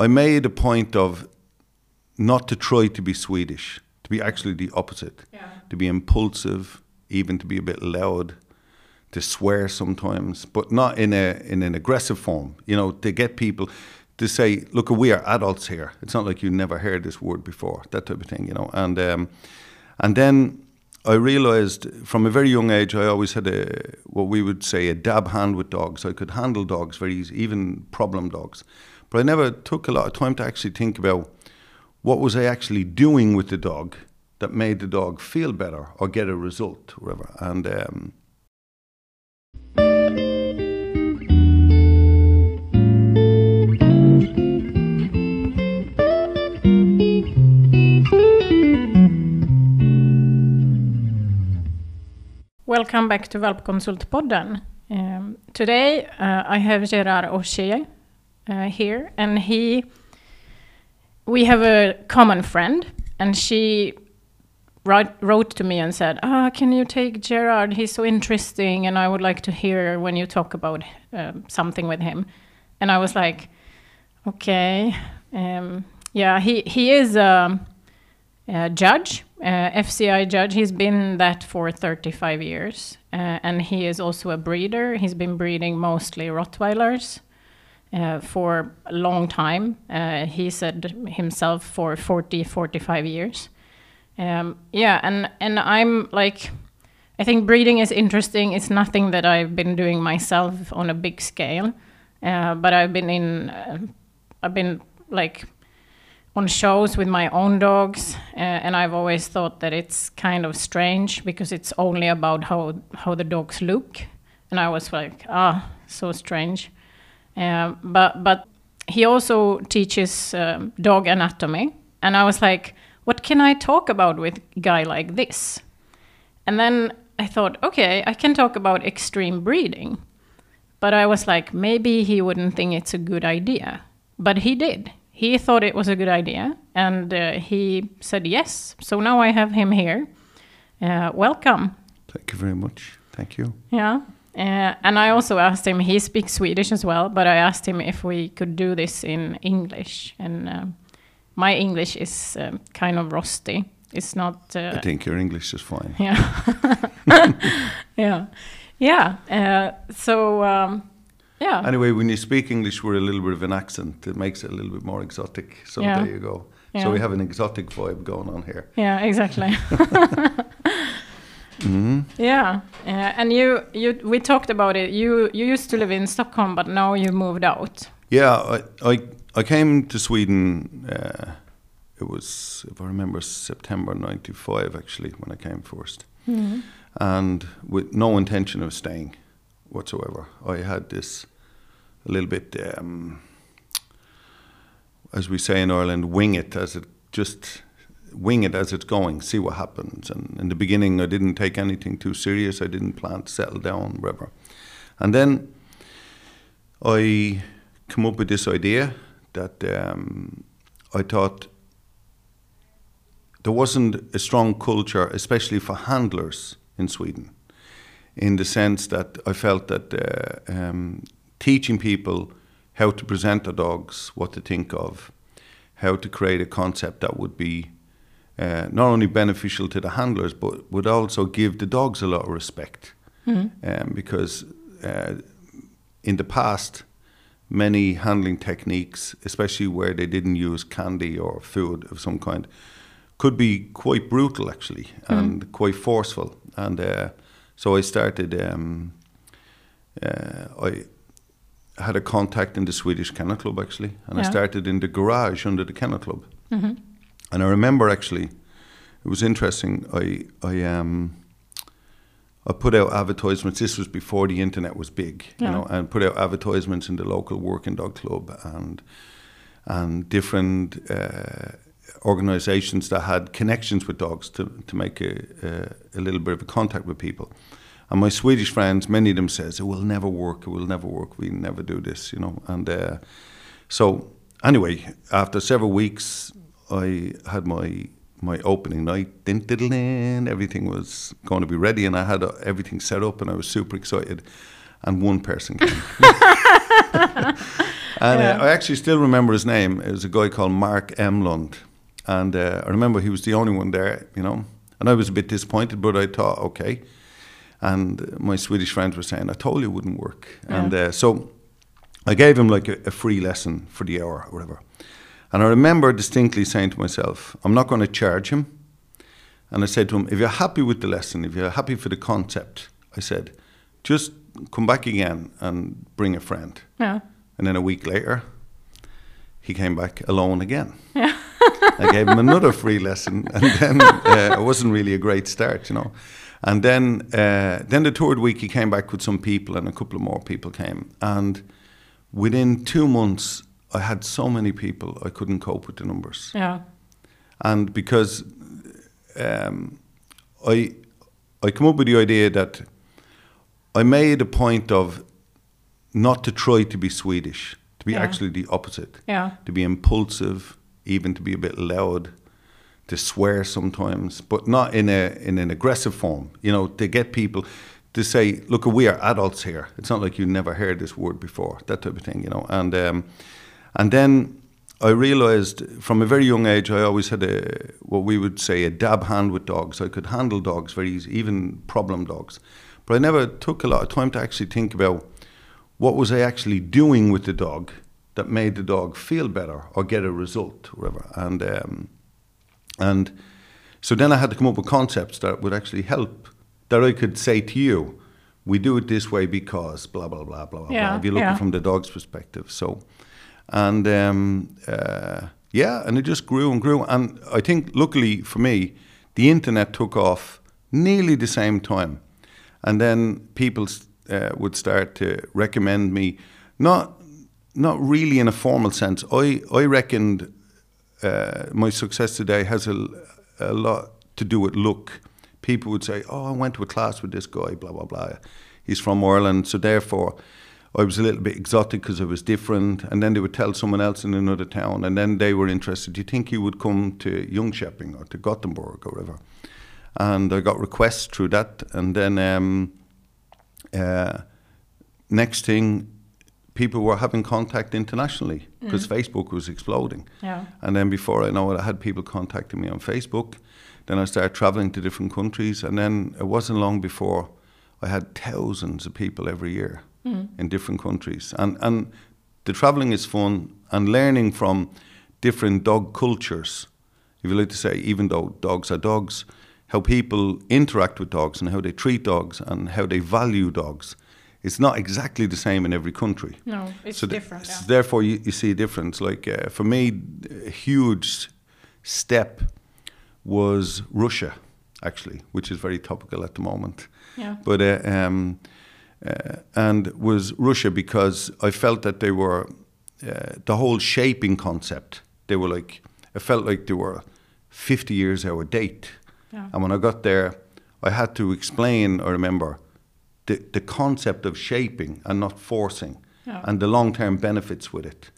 I made a point of not to try to be Swedish, to be actually the opposite, Yeah. to be impulsive, even to be a bit loud, to swear sometimes, but not in a in an aggressive form. You know, to get people to say, "Look, we are adults here. It's not like you never heard this word before." That type of thing, you know. And um, and then I realized from a very young age, I always had a what we would say a dab hand with dogs. I could handle dogs very easy, even problem dogs. But I never took a lot of time to actually think about what was I actually doing with the dog that made the dog feel better or get a result, or whatever. And um, Welcome back to Valpkonsultpodden. Um, today uh, I have Gerard Auchier uh, here, and he. We have a common friend, and she write, wrote to me and said, "Ah, can you take Gerard? He's so interesting, and I would like to hear when you talk about um something with him." And I was like, "Okay, um, yeah, he he is." a, uh, judge, uh, FCI judge. He's been that for 35 years, uh, and he is also a breeder. He's been breeding mostly Rottweilers uh, for a long time. Uh, he said himself for 40, 45 years. Um, yeah, and and I'm like, I think breeding is interesting. It's nothing that I've been doing myself on a big scale, uh, but I've been in, uh, I've been like on shows with my own dogs, uh, and I've always thought that it's kind of strange because it's only about how how the dogs look, and I was like, ah, so strange. Um, but but he also teaches um, dog anatomy, and I was like, what can I talk about with a guy like this? And then I thought, okay, I can talk about extreme breeding. But I was like, maybe he wouldn't think it's a good idea. But he did. He thought it was a good idea, and uh, he said yes. So now I have him here. Uh, welcome. thank you very much. Thank you. Yeah. Uh, and I also asked him, he speaks Swedish as well, but I asked him if we could do this in English. And um my English is um, kind of rusty. It's not. Uh, I think your English is fine. yeah. yeah. Yeah. Uh, so, um, yeah. Anyway, when you speak English with a little bit of an accent, it makes it a little bit more exotic. So Yeah. there you go. Yeah. So we have an exotic vibe going on here. Yeah, exactly. hmm yeah. Uh, and you, you, we talked about it. You, you used to live in Stockholm, but now you moved out. Yeah, I, I I came to Sweden. Uh, it was, if I remember, September '95 actually when I came 1st and with no intention of staying whatsoever. I had this a little bit, um, as we say in Ireland, wing it as it just wing it as it's going, see what happens. And in the beginning, I didn't take anything too serious. I didn't plan to settle down, whatever. And then I come up with this idea that um, I thought there wasn't a strong culture, especially for handlers in Sweden, in the sense that I felt that uh, um, teaching people how to present their dogs, what to think of, how to create a concept that would be uh, not only beneficial to the handlers, but would also give the dogs a lot of respect. Um, because uh, in the past, many handling techniques, especially where they didn't use candy or food of some kind, could be quite brutal actually and quite forceful. And uh, so I started. Um, uh, I had a contact in the Swedish Kennel Club actually, and I started in the garage under the Kennel Club. Mhm. And I remember actually, it was interesting. I I um I put out advertisements. This was before the internet was big, you know, and put out advertisements in the local working dog club and and different uh, organisations that had connections with dogs to to make a, a a little bit of a contact with people. And my Swedish friends, many of them says it will never work. It will never work. We never do this, you know. And uh, so anyway, after several weeks, I had my my opening night. Din, everything was going to be ready, and I had uh, everything set up, and I was super excited. And one person came, And Yeah. uh, I actually still remember his name. It was a guy called Mark Emlund. And uh, I remember he was the only one there, you know. And I was a bit disappointed, but I thought, okay. And uh, my Swedish friends were saying, I told you it wouldn't work. And uh, so I gave him like a, a free lesson for the hour or whatever. And I remember distinctly saying to myself, I'm not going to charge him. And I said to him, if you're happy with the lesson, if you're happy for the concept, I said, just come back again and bring a friend. Yeah. And then a week later, he came back alone again. Yeah. I gave him another free lesson, and then uh, it wasn't really a great start, you know. And then, uh, then the third week, he came back with some people, and a couple of more people came. And within two months, I had so many people, I couldn't cope with the numbers. Yeah. And because um, I, I come up with the idea that I made a point of not to try to be Swedish, to be Yeah. actually the opposite, Yeah. to be impulsive, even to be a bit loud, to swear sometimes, but not in a in an aggressive form. You know, to get people to say, "Look, we are adults here. It's not like you never heard this word before." That type of thing, you know. And um, and then I realized from a very young age, I always had a what we would say a dab hand with dogs. I could handle dogs very easy, even problem dogs. But I never took a lot of time to actually think about what was I actually doing with the dog that made the dog feel better or get a result, or whatever. And um, and so then I had to come up with concepts that would actually help. That I could say to you, we do it this way because blah blah blah blah blah. Yeah, blah. If you're looking yeah. from the dog's perspective, so and um, uh, yeah, and it just grew and grew. And I think, luckily for me, the internet took off nearly the same time, and then people uh, would start to recommend me, not not really in a formal sense. I I reckoned uh, my success today has a, a lot to do with luck. People would say, "Oh, I went to a class with this guy, blah blah blah. He's from Ireland, so therefore." I was a little bit exotic because I was different, and then they would tell someone else in another town, and then they were interested. Do you think you would come to Jönköping or to Gothenburg or whatever? And I got requests through that, and then um, uh, next thing, people were having contact internationally because Facebook was exploding. Yeah. And then before I know it, I had people contacting me on Facebook. Then I started traveling to different countries, and then it wasn't long before I had thousands of people every year in different countries. And and the traveling is fun, and learning from different dog cultures. If you like to say, even though dogs are dogs, how people interact with dogs and how they treat dogs and how they value dogs. It's not exactly the same in every country. No, it's So th- different. so. Therefore, you, you see a difference. Like uh, for me, a huge step was Russia, actually, which is very topical at the moment. Yeah. But uh, um, uh, and was Russia because I felt that they were uh, the whole shaping concept. They were like I felt like they were fifty years out of date. Yeah. And when I got there, I had to explain. I remember the the concept of shaping and not forcing, Yeah. and the long term benefits with it.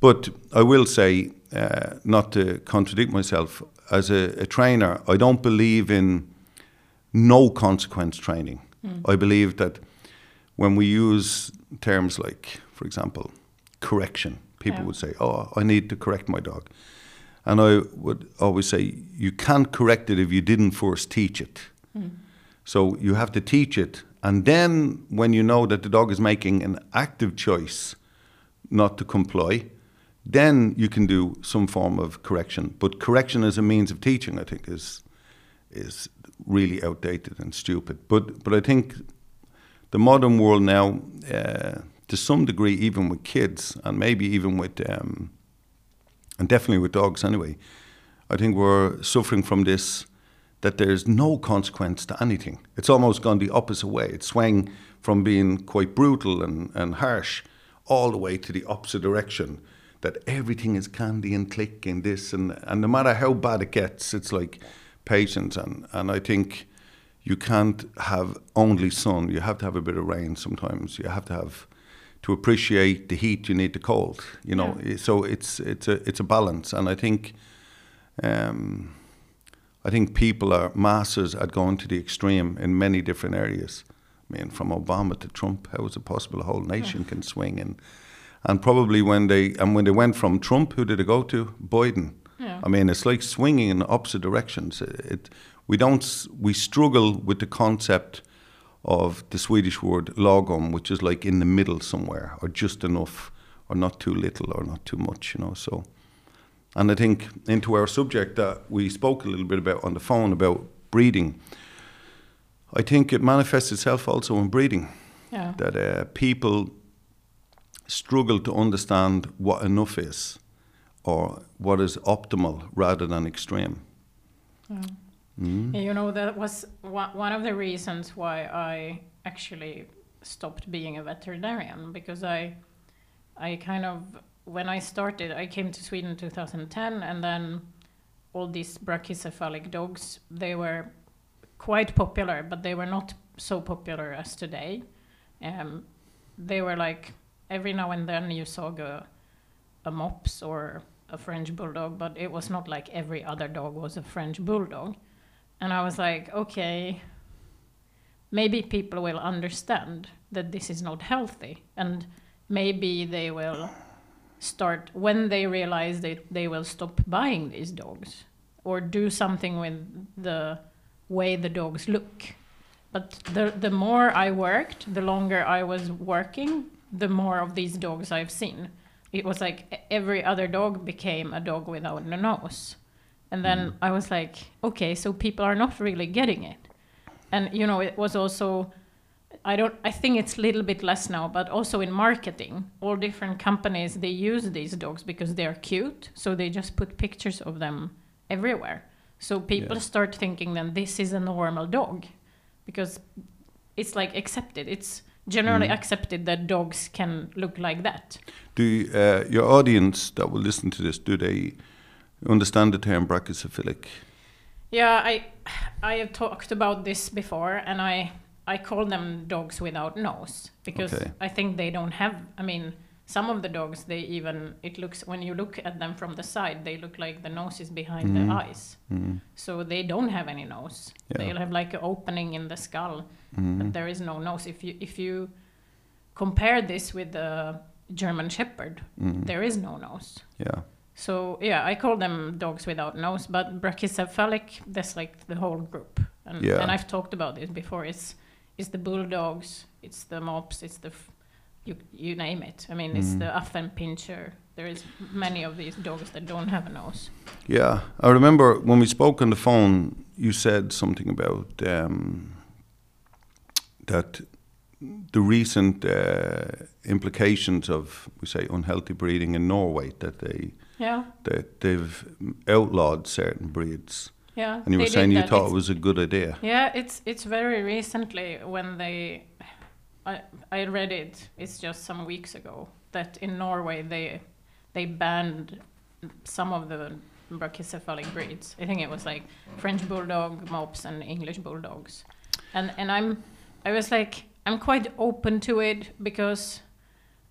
But I will say, uh, not to contradict myself, as a, a trainer, I don't believe in no consequence training. I believe that when we use terms like, for example, correction, people Yeah. would say, Oh, I need to correct my dog. And I would always say, You can't correct it if you didn't first teach it. Hmm. So you have to teach it. And then when you know that the dog is making an active choice not to comply, then you can do some form of correction. But correction as a means of teaching, I think, is is really outdated and stupid. But but I think the modern world now, uh, to some degree, even with kids and maybe even with, um, and definitely with dogs anyway, I think we're suffering from this that there's no consequence to anything. It's almost gone the opposite way. It's swung from being quite brutal and, and harsh all the way to the opposite direction. That everything is candy and click and this and and no matter how bad it gets, it's like patience and, and I think you can't have only sun. You have to have a bit of rain sometimes. You have to have to appreciate the heat. You need the cold. You know. So it's it's a it's a balance, and I think um, I think people are masses at going to the extreme in many different areas. I mean, from Obama to Trump, how is it possible a whole nation can swing? And And probably when they and when they went from Trump, who did they go to? Biden. Yeah. I mean, it's like swinging in opposite directions. It, it, we don't. We struggle with the concept of the Swedish word lagom, which is like in the middle somewhere, or just enough, or not too little, or not too much. You know. So, and I think into our subject that we spoke a little bit about on the phone about breeding. I think it manifests itself also in breeding Yeah. that uh, people struggle to understand what enough is or what is optimal rather than extreme. Mm. You know, that was one of the reasons why I actually stopped being a veterinarian because I, I kind of, when I started, I came to Sweden in 2010 and then all these brachycephalic dogs, they were quite popular, but they were not so popular as today. Um, they were like, every now and then you saw a, a mops or a French bulldog, but it was not like every other dog was a French bulldog. And I was like, okay, maybe people will understand that this is not healthy. And maybe they will start, when they realize that they will stop buying these dogs or do something with the way the dogs look. But the, the more I worked, the longer I was working, the more of these dogs I've seen. It was like every other dog became a dog without a nose. And then I was like, okay, so people are not really getting it. And you know, it was also I don't I think it's a little bit less now, but also in marketing, all different companies they use these dogs because they are cute, so they just put pictures of them everywhere. So people Yeah. start thinking then this is a normal dog because it's like accepted. It's generally Mm. accepted that dogs can look like that. Do you, uh, your audience that will listen to this, do they understand the term brachycephalic? Yeah, I I have talked about this before, and I I call them dogs without nose because Okay. I think they don't have. I mean, some of the dogs they even it looks when you look at them from the side, they look like the nose is behind Mhm. the eyes, Mm. so they don't have any nose. Yeah. They'll have like an opening in the skull, Mm. but there is no nose. If you if you compare this with the German Shepherd, Mm. there is no nose. Yeah. So yeah, I call them dogs without nose, but brachycephalic, that's like the whole group. And, Yeah. and I've talked about this before. It's it's the bulldogs, it's the mops, it's the f- you you name it. I mean, it's Mhm. the Affenpinscher. There is many of these dogs that don't have a nose. Yeah, I remember when we spoke on the phone, you said something about um, that the recent uh, implications of, we say, unhealthy breeding in Norway, that they Yeah, that they've outlawed certain breeds, yeah. and you were saying you that. thought It's- it was a good idea. Yeah, it's it's very recently when they, I I read it. It's just some weeks ago that in Norway they they banned some of the brachycephalic breeds. I think it was like French bulldog, mops, and English bulldogs. And and I'm I was like I'm quite open to it because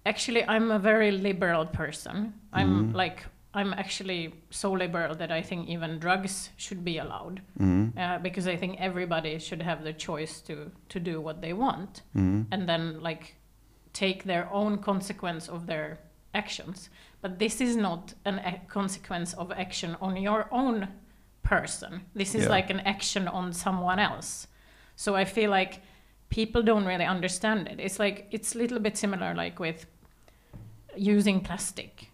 actually I'm a very liberal person. I'm Mhm. like I'm actually so liberal that I think even drugs should be allowed Mm. uh, because I think everybody should have the choice to to do what they want Mm. and then like take their own consequence of their actions. But this is not an a consequence of action on your own person. This is Yeah. like an action on someone else. So I feel like people don't really understand it. It's like it's a little bit similar like with using plastic.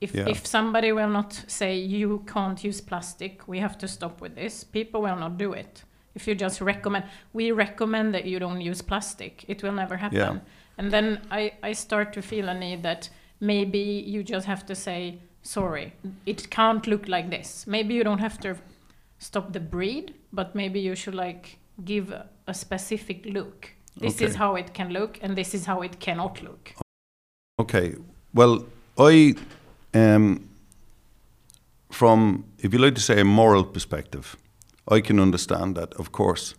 If Yeah. if somebody will not say you can't use plastic, we have to stop with this, people will not do it. If you just recommend, we recommend that you don't use plastic, it will never happen. Yeah. And then I, I start to feel a need that maybe you just have to say, sorry, it can't look like this. Maybe you don't have to stop the breed, but maybe you should like give a, a specific look. This is how it can look, and this is how it cannot look. Okay. Well, I, um, from if you like to say a moral perspective, I can understand that. Of course,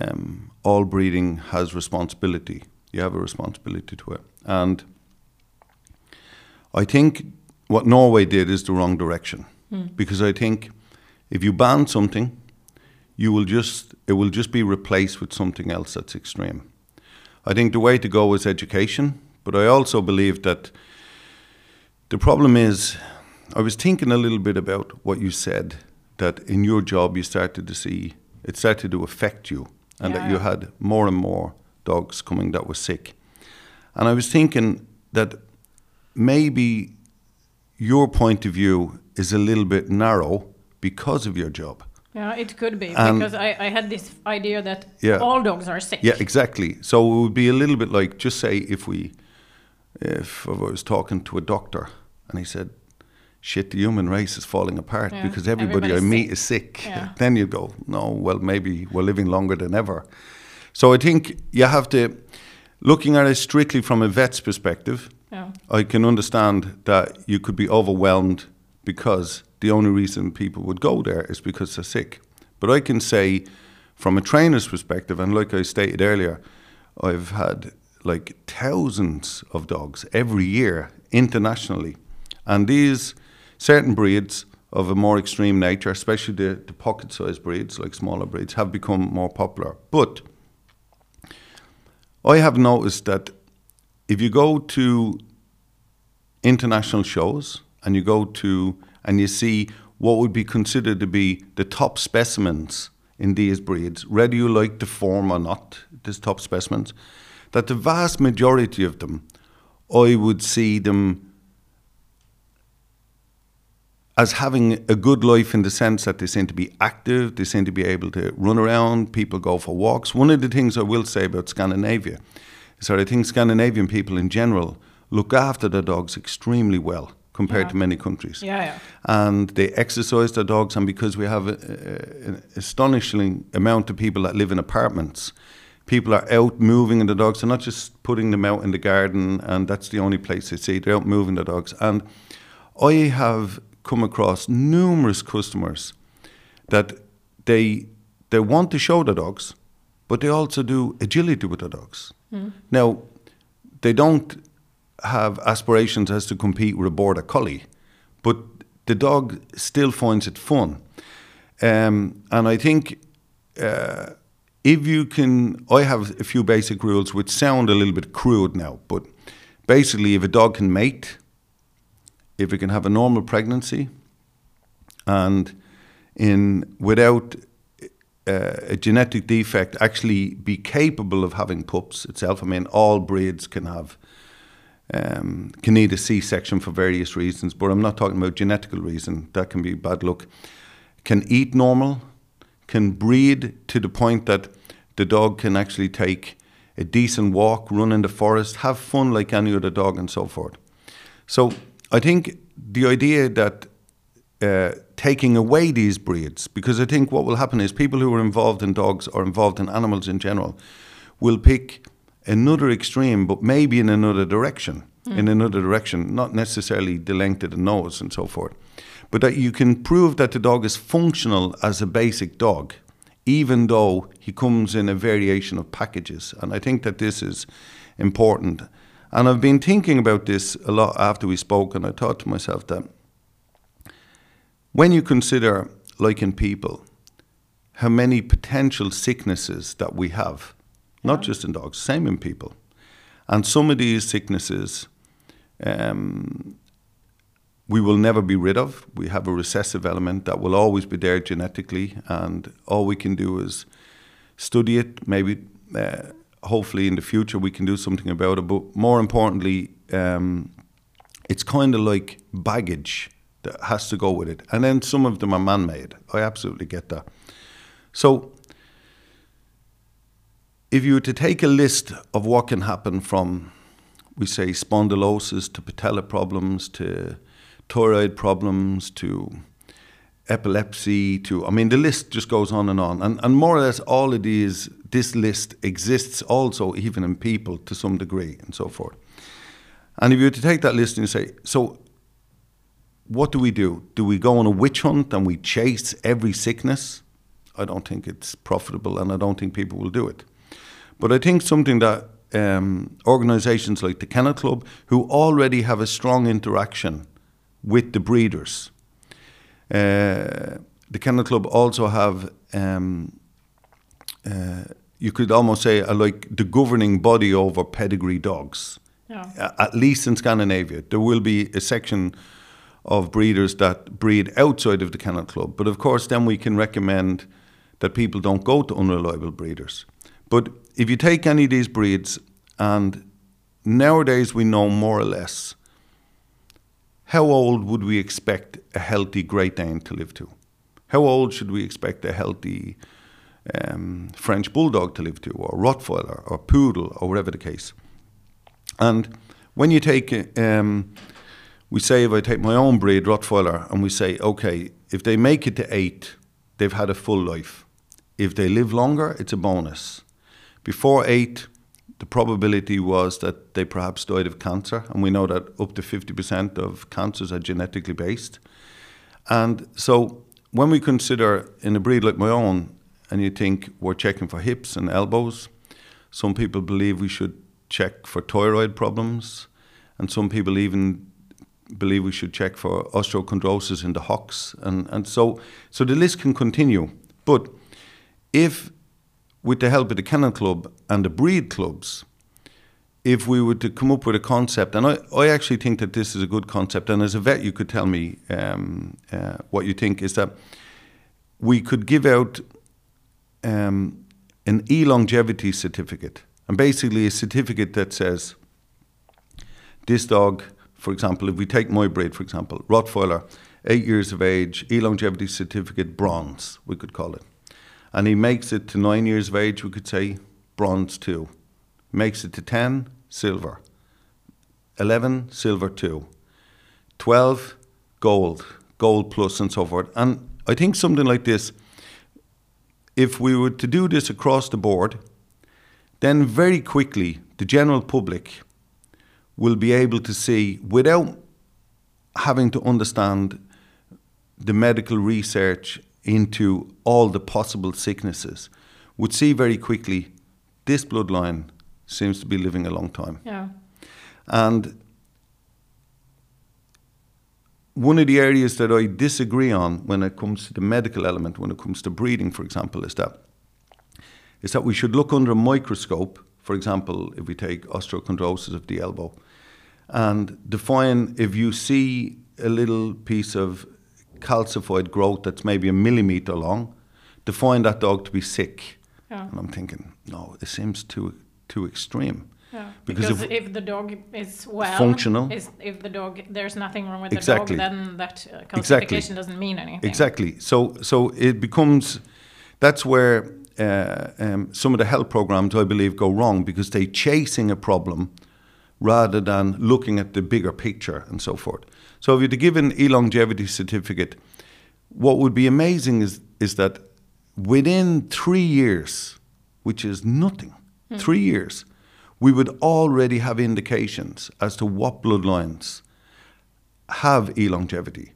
um, all breeding has responsibility. You have a responsibility to it, and I think what Norway did is the wrong direction because I think if you ban something, you will just it will just be replaced with something else that's extreme. I think the way to go is education, but I also believe that The problem is, I was thinking a little bit about what you said that in your job you started to see it started to affect you, and Yeah, that you had more and more dogs coming that were sick. And I was thinking that maybe your point of view is a little bit narrow because of your job. Yeah, it could be And- because I, I had this idea that Yeah. all dogs are sick. Yeah, exactly. So it would be a little bit like just say if we, if I was talking to a doctor and he said, "Shit, the human race is falling apart Yeah, because everybody I meet sick." is sick," Yeah. then you go, "No, well maybe we're living longer than ever." So I think you have to, looking at it strictly from a vet's perspective, Yeah. I can understand that you could be overwhelmed because the only reason people would go there is because they're sick. But I can say, from a trainer's perspective, and like I stated earlier, I've had like thousands of dogs every year internationally. And these certain breeds of a more extreme nature, especially the, the pocket sized breeds, like smaller breeds, have become more popular. But I have noticed that if you go to international shows and you go to and you see what would be considered to be the top specimens in these breeds, whether you like the form or not, these top specimens, that the vast majority of them, I would see them as having a good life in the sense that they seem to be active, they seem to be able to run around, people go for walks. One of the things I will say about Scandinavia is that I think Scandinavian people in general look after their dogs extremely well compared Yeah. to many countries. Yeah, yeah. And they exercise their dogs, and because we have a- a- an astonishing amount of people that live in apartments, people are out moving in the dogs. They're not just putting them out in the garden, and that's the only place they see. They're out moving the dogs. And I have come across numerous customers that they they want to show the dogs, but they also do agility with the dogs. Now, they don't have aspirations as to compete with a border collie, but the dog still finds it fun. Um, and I think uh, if you can, I have a few basic rules which sound a little bit crude now, but basically, if a dog can mate, if it can have a normal pregnancy, and in without uh, a genetic defect, actually be capable of having pups itself. I mean, all breeds can have um, can need a C-section for various reasons, but I'm not talking about genetical reason. That can be bad luck. Can eat normal, can breed to the point that the dog can actually take a decent walk, run in the forest, have fun like any other dog, and so forth. So I think the idea that uh, taking away these breeds, because I think what will happen is people who are involved in dogs or involved in animals in general will pick another extreme, but maybe in another direction, in another direction, not necessarily the length of the nose and so forth. But that you can prove that the dog is functional as a basic dog, even though he comes in a variation of packages. And I think that this is important. And I've been thinking about this a lot after we spoke, and I thought to myself that when you consider, like in people, how many potential sicknesses that we have, not just in dogs, same in people. And some of these sicknesses um, we will never be rid of. We have a recessive element that will always be there genetically, and all we can do is study it. Maybe, uh, hopefully, in the future, we can do something about it. But more importantly, um, it's kind of like baggage that has to go with it. And then some of them are man made. I absolutely get that. So, if you were to take a list of what can happen from, we say, spondylosis to patella problems to thyroid problems to epilepsy to, I mean, the list just goes on and on. And, and more or less all of these, this list exists also even in people to some degree and so forth. And if you were to take that list and you say, so what do we do? Do we go on a witch hunt and we chase every sickness? I don't think it's profitable and I don't think people will do it. But I think something that um, organizations like the Kennel Club, who already have a strong interaction with the breeders, uh, the Kennel Club also have, um, uh, you could almost say, uh, like the governing body over pedigree dogs Yeah. at least in Scandinavia. There will be a section of breeders that breed outside of the kennel club, but of course, then we can recommend that people don't go to unreliable breeders. But if you take any of these breeds, and nowadays we know more or less how old would we expect a healthy Great Dane to live to? How old should we expect a healthy um, French Bulldog to live to, or Rottweiler, or Poodle, or whatever the case? And when you take, um, we say if I take my own breed, Rottweiler, and we say, okay, if they make it to eight, they've had a full life. If they live longer, it's a bonus. Before eight, the probability was that they perhaps died of cancer, and we know that up to 50% of cancers are genetically based. And so when we consider in a breed like my own, and you think we're checking for hips and elbows, some people believe we should check for thyroid problems, and some people even believe we should check for osteochondrosis in the hocks, and, and so so the list can continue. But if, with the help of the kennel club and the breed clubs, if we were to come up with a concept, and I, I actually think that this is a good concept, and as a vet, you could tell me um, uh, what you think, is that we could give out um, an e longevity certificate, and basically a certificate that says this dog, for example, if we take my breed, for example, Rottweiler, eight years of age, e longevity certificate bronze, we could call it. And he makes it to nine years of age, we could say bronze two. Makes it to 10, silver. 11, silver two. 12, gold, gold plus, and so forth. And I think something like this, if we were to do this across the board, then very quickly the general public will be able to see without having to understand the medical research into all the possible sicknesses, would see very quickly this bloodline seems to be living a long time. Yeah. And one of the areas that I disagree on when it comes to the medical element, when it comes to breeding, for example, is that is that we should look under a microscope, for example, if we take osteochondrosis of the elbow, and define if you see a little piece of calcified growth that's maybe a millimeter long, to find that dog to be sick. Yeah. And I'm thinking, no, it seems too too extreme. Yeah. Because Because, if- if, the dog is well, Functional. is if the dog there's nothing wrong with Exactly. the dog, then that uh, Exactly. doesn't mean anything. Exactly. So so it becomes that's where uh, um, some of the health programs I believe go wrong because they're chasing a problem rather than looking at the bigger picture and so forth. So if you're to give an e-longevity certificate, what would be amazing is is that within three years, which is nothing, hmm. three years, we would already have indications as to what bloodlines have e-longevity.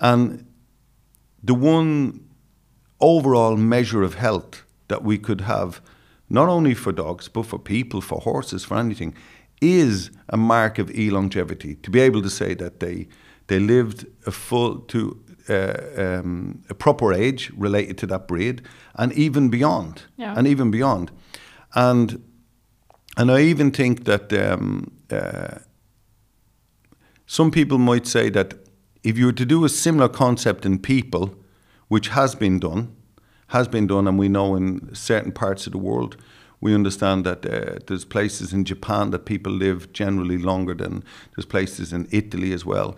And the one overall measure of health that we could have, not only for dogs, but for people, for horses, for anything, is a mark of e longevity. To be able to say that they they lived a full to uh, um, a proper age related to that breed, and even beyond, Yeah. and even beyond, and and I even think that um, uh, some people might say that if you were to do a similar concept in people, which has been done, has been done, and we know in certain parts of the world, we understand that uh, there's places in Japan that people live generally longer than there's places in Italy as well.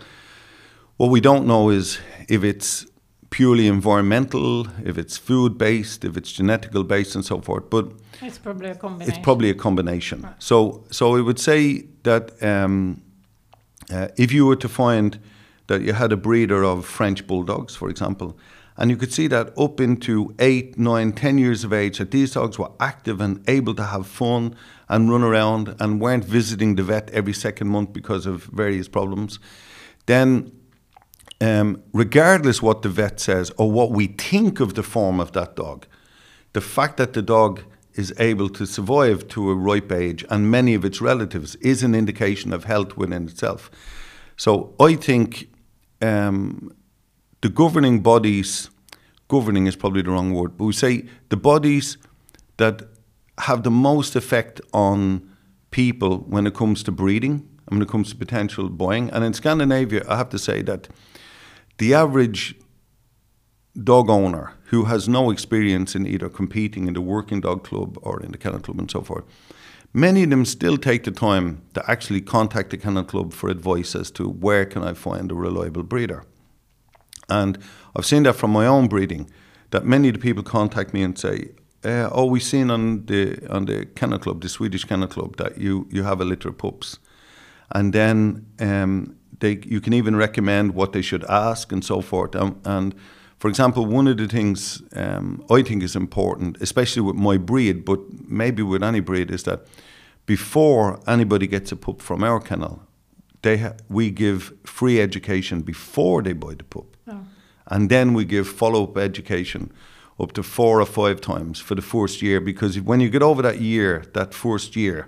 What we don't know is if it's purely environmental, if it's food based, if it's genetical based, and so forth. But It's probably a combination. it's probably a combination. So, so I would say that um, uh, if you were to find that you had a breeder of French bulldogs, for example, and you could see that up into eight, nine, ten years of age, that these dogs were active and able to have fun and run around and weren't visiting the vet every second month because of various problems, then um, regardless what the vet says or what we think of the form of that dog, the fact that the dog is able to survive to a ripe age and many of its relatives is an indication of health within itself. So I think um, the governing bodies, governing is probably the wrong word, but we say the bodies that have the most effect on people when it comes to breeding and when it comes to potential buying. And in Scandinavia, I have to say that the average dog owner who has no experience in either competing in the working dog club or in the kennel club and so forth, many of them still take the time to actually contact the kennel club for advice as to where can I find a reliable breeder. And I've seen that from my own breeding, that many of the people contact me and say, uh, "Oh, we've seen on the on the kennel club, the Swedish kennel club, that you you have a litter of pups," and then um, they you can even recommend what they should ask and so forth. Um, and for example, one of the things um, I think is important, especially with my breed, but maybe with any breed, is that before anybody gets a pup from our kennel, they ha- we give free education before they buy the pup. And then we give follow-up education up to four or five times for the first year. Because when you get over that year, that first year,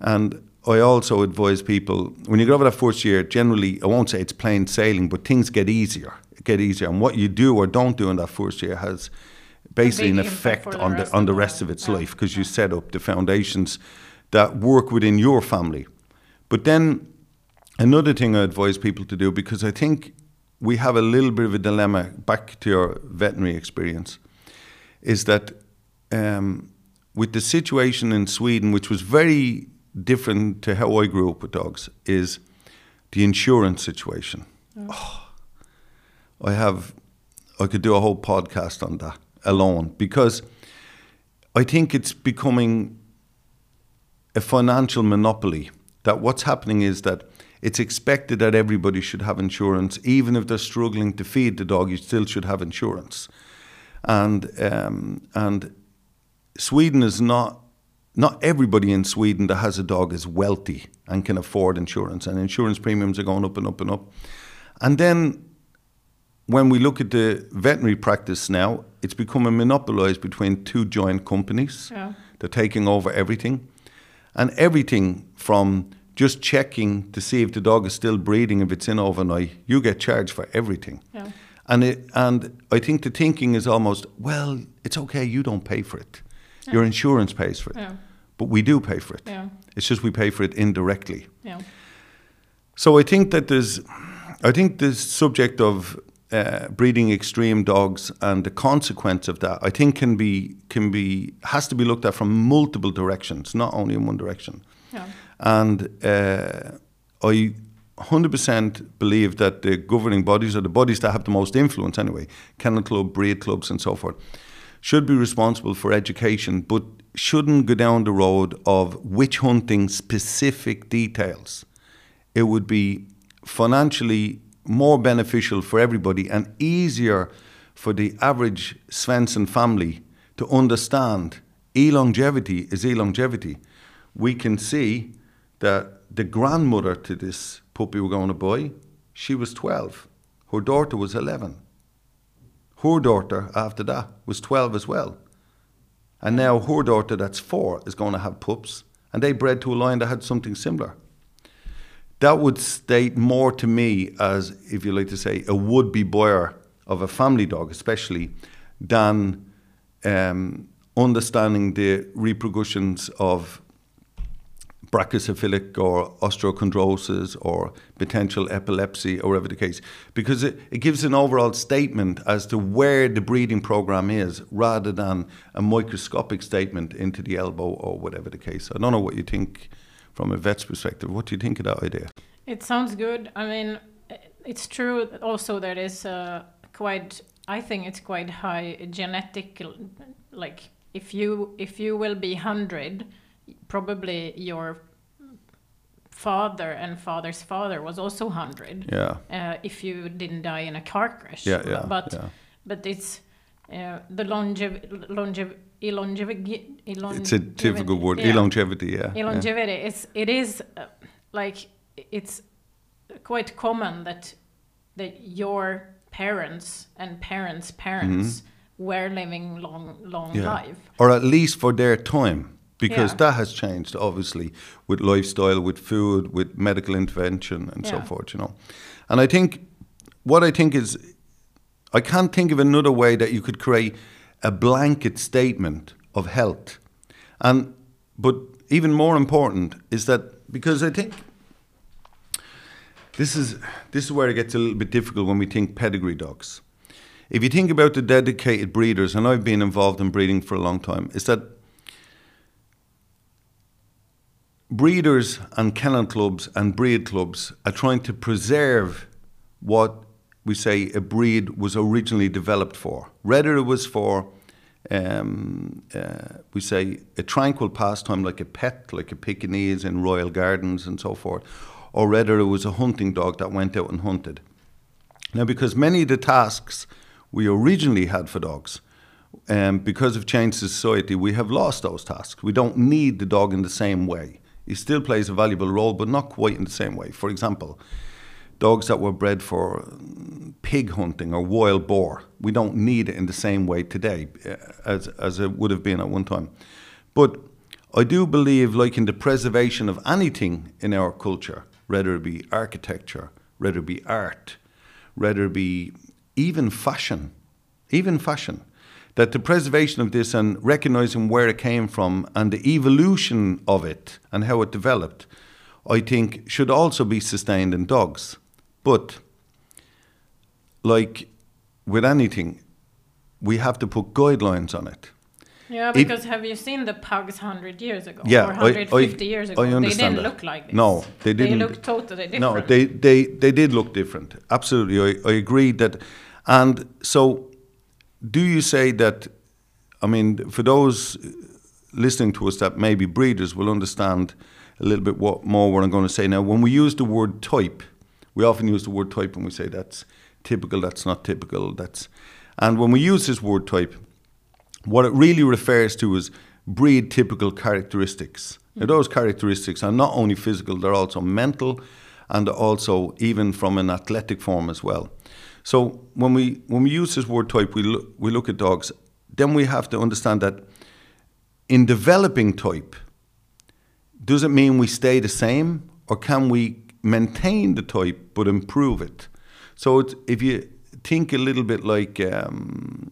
and I also advise people when you get over that first year, generally, I won't say it's plain sailing, but things get easier, get easier. And what you do or don't do in that first year has basically an effect on the rest on of the rest of its yeah, life because you set up the foundations that work within your family. But then another thing I advise people to do because I think we have a little bit of a dilemma back to your veterinary experience is that um, with the situation in Sweden, which was very different to how I grew up with dogs, is the insurance situation. Oh, I have, I could do a whole podcast on that alone because I think it's becoming a financial monopoly. That what's happening is that it's expected that everybody should have insurance, even if they're struggling to feed the dog. You still should have insurance, and um, and Sweden is not not everybody in Sweden that has a dog is wealthy and can afford insurance, and insurance premiums are going up and up and up. And then when we look at the veterinary practice now, it's becoming monopolized between two giant companies. Yeah. They're taking over everything. And everything from just checking to see if the dog is still breathing, if it's in overnight, you get charged for everything. Yeah. And it, and I think the thinking is almost, well, it's okay, you don't pay for it. Yeah. Your insurance pays for it. Yeah. But we do pay for it. Yeah. It's just we pay for it indirectly. Yeah. So I think that there's, I think this subject of uh, breeding extreme dogs and the consequence of that, I think can be can be has to be looked at from multiple directions, not only in one direction. Yeah. And uh, I 100% believe that the governing bodies, or the bodies that have the most influence anyway, kennel club, breed clubs, and so forth, should be responsible for education, but shouldn't go down the road of witch hunting specific details. It would be financially more beneficial for everybody and easier for the average Svensson family to understand e-longevity is e-longevity. We can see that the grandmother to this puppy we're going to buy, she was 12. Her daughter was 11. Her daughter, after that, was 12 as well. And now her daughter, that's four, is going to have pups. And they bred to a line that had something similar. That would state more to me as, if you like to say, a would be buyer of a family dog, especially, than um, understanding the repercussions of brachycephalic or osteochondrosis or potential epilepsy or whatever the case, because it, it gives an overall statement as to where the breeding program is rather than a microscopic statement into the elbow or whatever the case. I don't know what you think from a vet's perspective. What do you think of that idea? It sounds good. I mean, it's true also there is uh, quite. I think it's quite high genetic. Like if you if you will be hundred, probably your father and father's father was also hundred. Yeah. Uh, if you didn't die in a car crash. Yeah, yeah, But yeah. but it's uh, the longev longev elongevity. It's a difficult word. Yeah Elongevity, yeah. yeah. it's it is uh, like it's quite common that that your parents and parents parents were living long long. Yeah. life Or at least for their time, because Yeah. that has changed, obviously, with lifestyle, with food, with medical intervention, and so forth, you know. And I think what I think is, I can't think of another way that you could create a blanket statement of health. And, but even more important is that because I think this is this is where it gets a little bit difficult when we think pedigree dogs. If you think about the dedicated breeders, and I've been involved in breeding for a long time, is that breeders and kennel clubs and breed clubs are trying to preserve what we say a breed was originally developed for. Whether it was for, um, uh, we say, a tranquil pastime like a pet, like a Pekingese in royal gardens and so forth, or whether it was a hunting dog that went out and hunted. Now, because many of the tasks we originally had for dogs, um, because of changed society, we have lost those tasks. We don't need the dog in the same way. He still plays a valuable role, but not quite in the same way. For example, dogs that were bred for pig hunting or wild boar, we don't need it in the same way today uh, as, as it would have been at one time. But I do believe, like in the preservation of anything in our culture, whether it be architecture, whether it be art, whether it be even fashion, even fashion, that the preservation of this and recognizing where it came from and the evolution of it and how it developed, I think should also be sustained in dogs. But, like with anything, we have to put guidelines on it. Yeah, It- because have you seen the pugs 100 years ago? Yeah, Or 150 I- years I ago? they didn't that. look like this. No, they didn't. They looked totally different. No, they, they, they did look different. Absolutely. I, I agree that. And so, do you say that? I mean, for those listening to us that may be breeders will understand a little bit what, more what I'm going to say. Now, when we use the word type, we often use the word type when we say that's typical, that's not typical, that's. And when we use this word type, what it really refers to is breed typical characteristics. Mm. Now, those characteristics are not only physical, they're also mental and also even from an athletic form as well. So when we when we use this word type, we look, we look at dogs. Then we have to understand that in developing type, does it mean we stay the same, or can we maintain the type but improve it? So it's, if you think a little bit like um,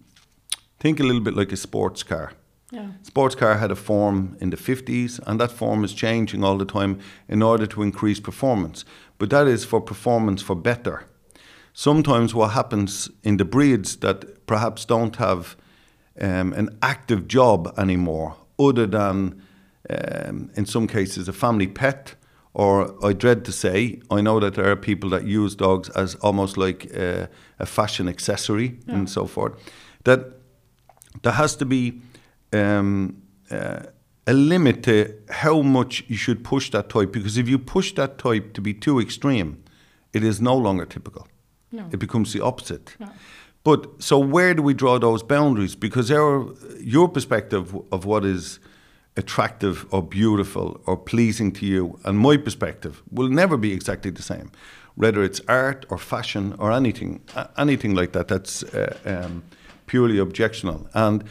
think a little bit like a sports car. Yeah. Sports car had a form in the 50s, and that form is changing all the time in order to increase performance. But that is for performance for better. Sometimes what happens in the breeds that perhaps don't have um, an active job anymore, other than um, in some cases a family pet, or I dread to say, I know that there are people that use dogs as almost like a, a fashion accessory and so forth. That there has to be um, uh, a limit to how much you should push that type because if you push that type to be too extreme, it is no longer typical. No. It becomes the opposite. No. But so where do we draw those boundaries? Because our your perspective of what is attractive or beautiful or pleasing to you and my perspective will never be exactly the same. Whether it's art or fashion or anything, anything like that, that's uh, um, purely objectional. And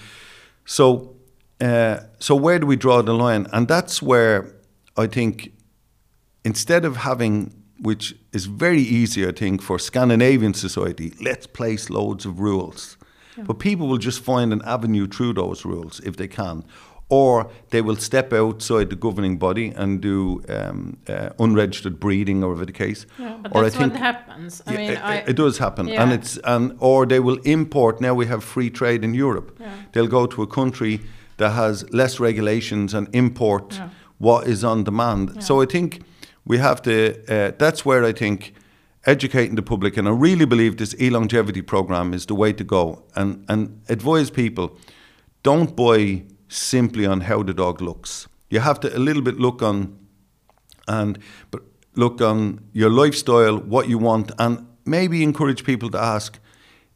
so, uh, so where do we draw the line? And that's where I think instead of having, which is very easy, I think, for Scandinavian society, let's place loads of rules. But people will just find an avenue through those rules if they can. Or they will step outside the governing body and do um, uh, unregistered breeding, or whatever the case. Yeah, but or that's what happens. I yeah, mean, it, I, it does happen, and it's and or they will import. Now we have free trade in Europe. Yeah. They'll go to a country that has less regulations and import Yeah. what is on demand. So I think we have to. Uh, that's where I think educating the public, and I really believe this e-longevity program is the way to go, and and advise people don't buy simply on how the dog looks. You have to a little bit look on and but look on your lifestyle, what you want, and maybe encourage people to ask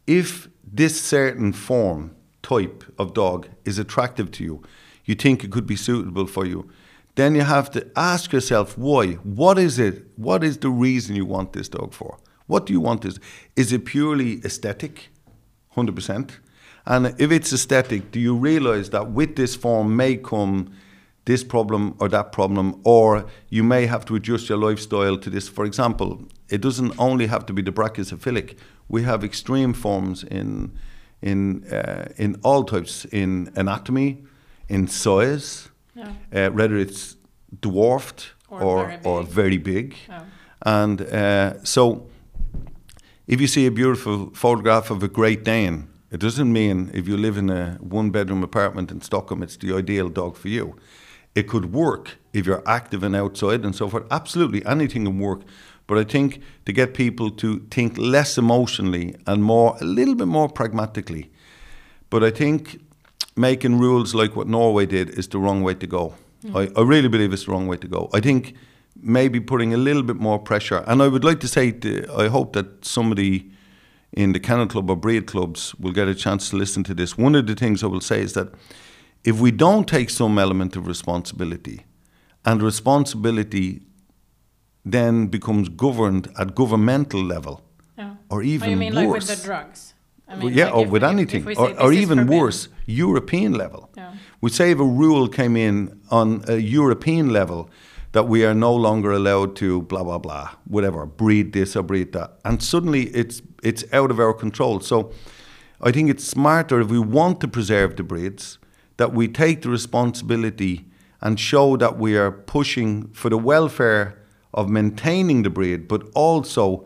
if this certain form, type of dog is attractive to you, you think it could be suitable for you, then you have to ask yourself why. What is it? What is the reason you want this dog for? What do you want this? Is it purely aesthetic? 100%. And if it's aesthetic, do you realize that with this form may come this problem or that problem, or you may have to adjust your lifestyle to this? For example, it doesn't only have to be the brachycephalic. We have extreme forms in, in, uh, in all types, in anatomy, in size, yeah. uh, whether it's dwarfed Or or very or big. very big. And uh, so, if you see a beautiful photograph of a Great Dane, it doesn't mean if you live in a one bedroom apartment in Stockholm, it's the ideal dog for you. It could work if you're active and outside and so forth. Absolutely, anything can work. But I think to get people to think less emotionally and more, a little bit more pragmatically. But I think making rules like what Norway did is the wrong way to go. Hmm. I, I really believe it's the wrong way to go. I think maybe putting a little bit more pressure, and I would like to say, to, I hope that somebody in the kennel club or breed clubs will get a chance to listen to this. One of the things I will say is that if we don't take some element of responsibility, and responsibility then becomes governed at governmental level, Yeah. or Oh, even you mean worse. like with the drugs? I Well, yeah, like or with we- anything, or, or even forbidden. worse, European level. Yeah. We say if a rule came in on a European level that we are no longer allowed to blah blah blah, whatever, breed this or breed that, and suddenly it's it's out of our control. So, I think it's smarter if we want to preserve the breeds that we take the responsibility and show that we are pushing for the welfare of maintaining the breed, but also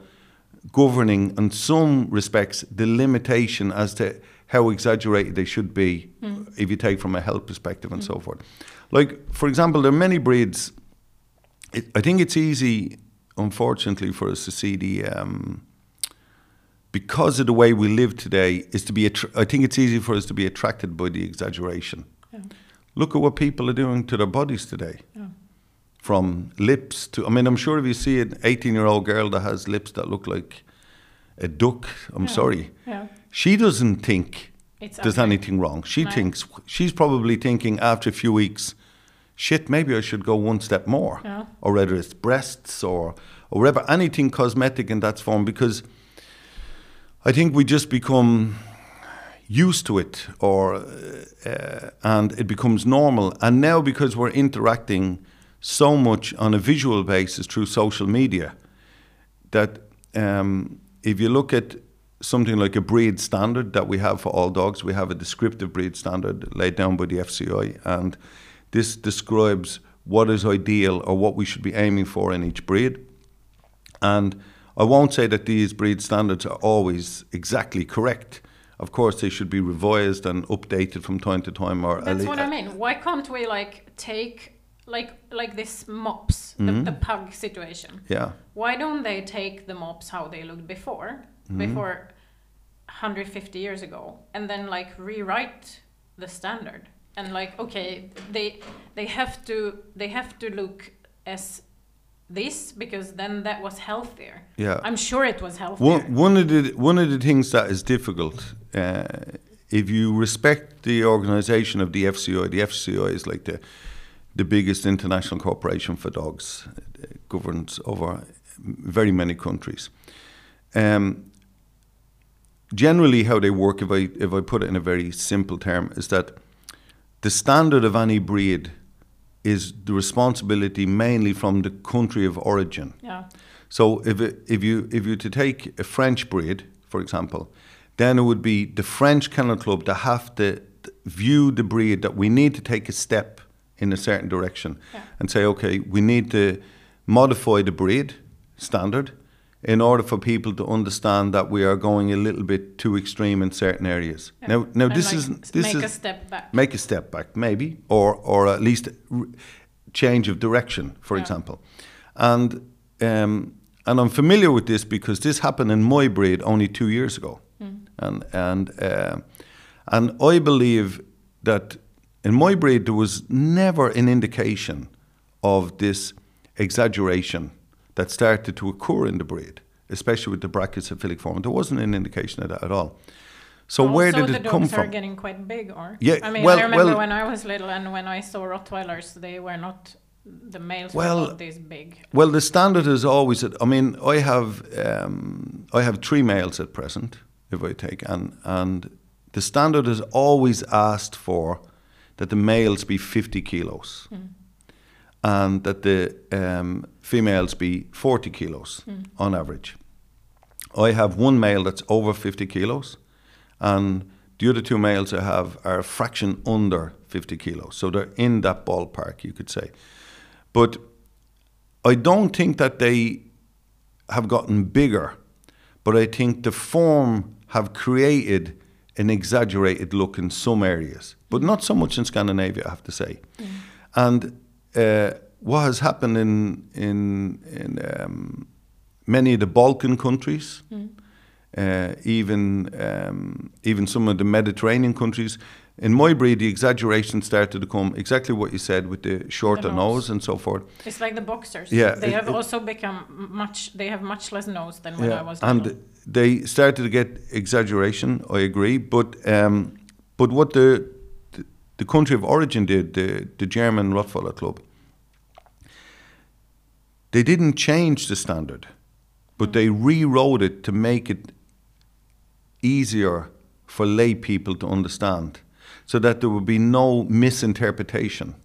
governing in some respects the limitation as to how exaggerated they should be if you take from a health perspective and so forth. Like, for example, there are many breeds. It, I think it's easy, unfortunately, for us to see the. Um, because of the way we live today, is to be. Attr- I think it's easy for us to be attracted by the exaggeration. Yeah. Look at what people are doing to their bodies today Yeah. From lips to I mean I'm sure if you see an 18 year old girl that has lips that look like a duck I'm Yeah. sorry Yeah. she doesn't think It's there's ugly. anything wrong she No. thinks she's probably thinking after a few weeks shit maybe I should go one step more Yeah. or whether it's breasts or or whatever anything cosmetic in that form because I think we just become used to it or uh, and it becomes normal and now because we're interacting so much on a visual basis through social media that um, if you look at something like a breed standard that we have for all dogs we have a descriptive breed standard laid down by the FCI and this describes what is ideal or what we should be aiming for in each breed and I won't say that these breed standards are always exactly correct. Of course, they should be revised and updated from time to time. Or That's what I mean. Why can't we like take like like this mops, Mm-hmm. the, the pug situation? Yeah, Why don't they take the mops how they looked before, before 150 years ago, and then like rewrite the standard? And like, okay, they they have to they have to look as this because then that was healthier. yeah. I'm sure it was healthier. One, one of the one of the things that is difficult, uh, if you respect the organisation of the FCI, the FCI is like the the biggest international corporation for dogs, it governs over very many countries. Um, generally, how they work, if I if I put it in a very simple term, is that the standard of any breed is the responsibility mainly from the country of origin. yeah. So if it, if you if you to take a French breed, for example, then it would be the French Kennel Club that have to view the breed that we need to take a step in a certain direction Yeah. and say, okay, we need to modify the breed standard in order for people to understand that we are going a little bit too extreme in certain areas. Yeah. Now, now And, this like, is this make is a step back. make a step back, maybe, or or at least r- change of direction, for Yeah. example. And um, and I'm familiar with this because this happened in my breed only two years ago, and and uh, and I believe that in my breed there was never an indication of this exaggeration that started to occur in the breed, especially with the brachycephalic form. There wasn't an indication of that at all. So where did it come from? the dogs are getting quite big, or Yeah, I mean, well- I remember well- when I was little and when I saw Rottweilers, they were not the males Well, were not this big. Well, the standard is always. That, I mean, I have um, I have three males at present. If I take and and the standard is always asked for that the males be fifty kilos, and that the um, females be forty kilos on average. I have one male that's over fifty kilos, and the other two males I have are a fraction under fifty kilos. So they're in that ballpark, you could say. But I don't think that they have gotten bigger, but I think the form have created an exaggerated look in some areas, but not so much in Scandinavia, I have to say. And uh, what has happened in in in um, many of the Balkan countries, uh, even um, even some of the Mediterranean countries. In my breed, the exaggeration started to come exactly what you said with the shorter nose. nose and so forth. It's like the boxers. Yeah, They it- have it- also become much. They have much less nose than when I was and little. they started to get exaggeration. I agree, but um, but what the, the the country of origin did, the the German Rottweiler Club, they didn't change the standard, but they rewrote it to make it easier for lay people to understand, so that there would be no misinterpretation,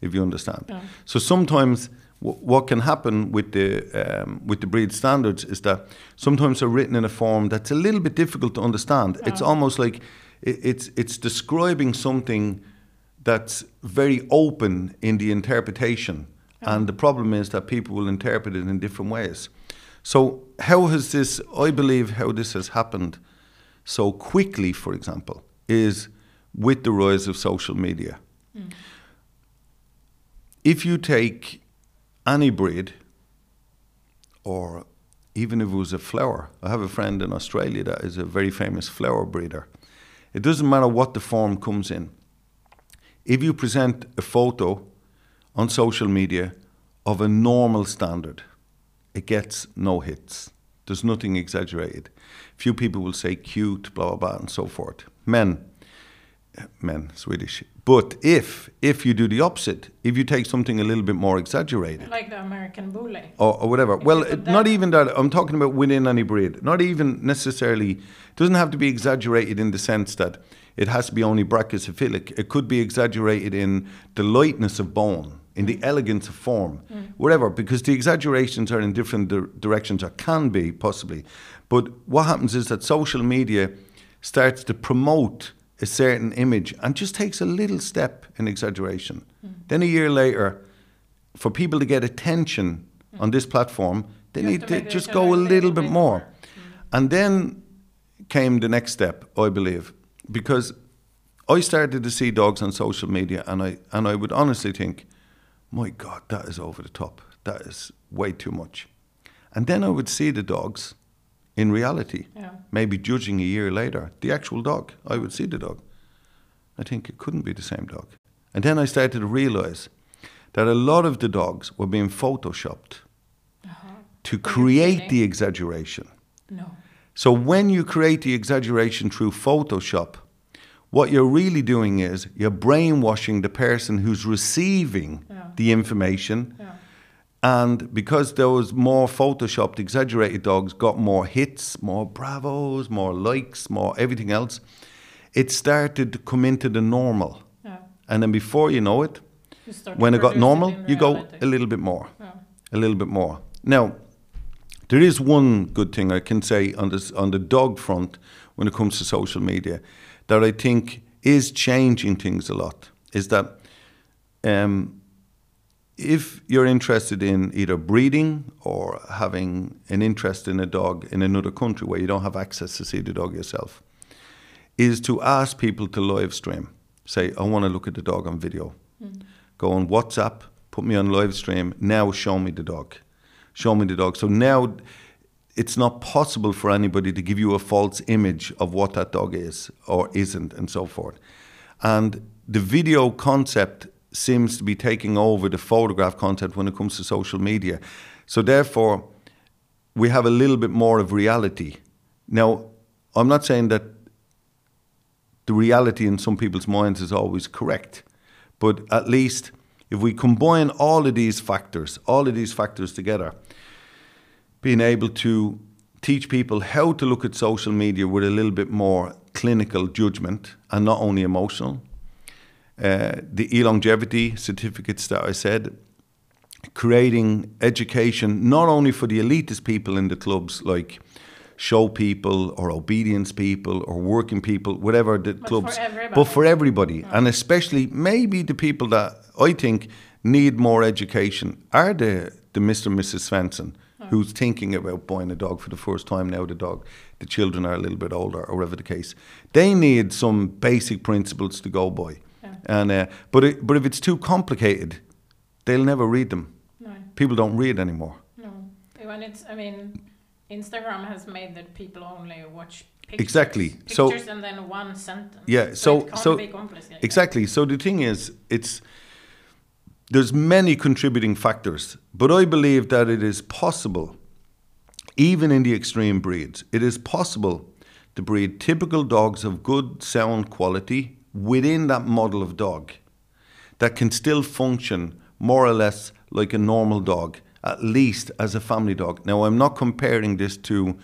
if you understand. Yeah. So sometimes what can happen with the um, with the breed standards is that sometimes they're written in a form that's a little bit difficult to understand. It's almost like it, it's it's describing something that's very open in the interpretation, and the problem is that people will interpret it in different ways. So how has this? I believe how this has happened so quickly, for example, is with the rise of social media. Hmm. If you take any breed, or even if it was a flower, I have a friend in Australia that is a very famous flower breeder. It doesn't matter what the form comes in. If you present a photo on social media of a normal standard, it gets no hits. There's nothing exaggerated. Few people will say cute, blah blah blah, and so forth. Men, men, Swedish. But if if you do the opposite, if you take something a little bit more exaggerated, like the American bully. or, or whatever. If well, it- not even that. I'm talking about within any breed. Not even necessarily. It doesn't have to be exaggerated in the sense that it has to be only brachycephalic. It could be exaggerated in the lightness of bone, in the elegance of form, mm. whatever. Because the exaggerations are in different dir- directions, or can be possibly. But what happens is that social media starts to promote a certain image and just takes a little step in exaggeration. Mm-hmm. Then a year later, for people to get attention on this platform, they You need to to just go a little bit more. more. Mm-hmm. And then came the next step, I believe, because I started to see dogs on social media, and I and I would honestly think, my God, that is over the top. That is way too much. And then I would see the dogs in reality, Yeah. maybe judging a year later, the actual dog. I would see the dog. I think it couldn't be the same dog. And then I started to realize that a lot of the dogs were being photoshopped Uh-huh. to create the exaggeration. No. So when you create the exaggeration through Photoshop, what you're really doing is you're brainwashing the person who's receiving Yeah. the information. Yeah. And because those more photoshopped, exaggerated dogs got more hits, more bravos, more likes, more everything else, it started to come into the normal. Yeah. And then before you know it, You when it got normal, in you go a little bit more Yeah. a little bit more. Now, there is one good thing I can say on this on the dog front when it comes to social media that I think is changing things a lot. Is that um, if you're interested in either breeding or having an interest in a dog in another country where you don't have access to see the dog yourself, is to ask people to live stream. Say, I want to look at the dog on video. Mm-hmm. Go on WhatsApp, put me on live stream. Now show me the dog. Show me the dog. So now it's not possible for anybody to give you a false image of what that dog is or isn't and so forth. And the video concept seems to be taking over the photograph content when it comes to social media. So therefore, we have a little bit more of reality. Now, I'm not saying that the reality in some people's minds is always correct, but at least if we combine all of these factors, all of these factors together, being able to teach people how to look at social media with a little bit more clinical judgment and not only emotional. Uh, the e-longevity certificates that I said, creating education not only for the elitist people in the clubs like show people or obedience people or working people, whatever the for clubs, everybody. but for everybody, and especially maybe the people that I think need more education are the, the Mr. and Mrs. Svensson who's thinking about buying a dog for the first time now the dog the children are a little bit older or whatever the case they need some basic principles to go by Yeah. And uh, but it, but if it's too complicated they'll never read them No, people don't read anymore no. When it's, I mean, Instagram has made that people only watch pictures. Exactly. So- Pictures and then one sentence. Yeah, So, so- it can't so-. Exactly. So the thing is, it's there's many contributing factors, but I believe that it is possible, even in the extreme breeds, it is possible to breed typical dogs of good sound quality within that model of dog that can still function more or less like a normal dog, at least as a family dog. Now, I'm not comparing this to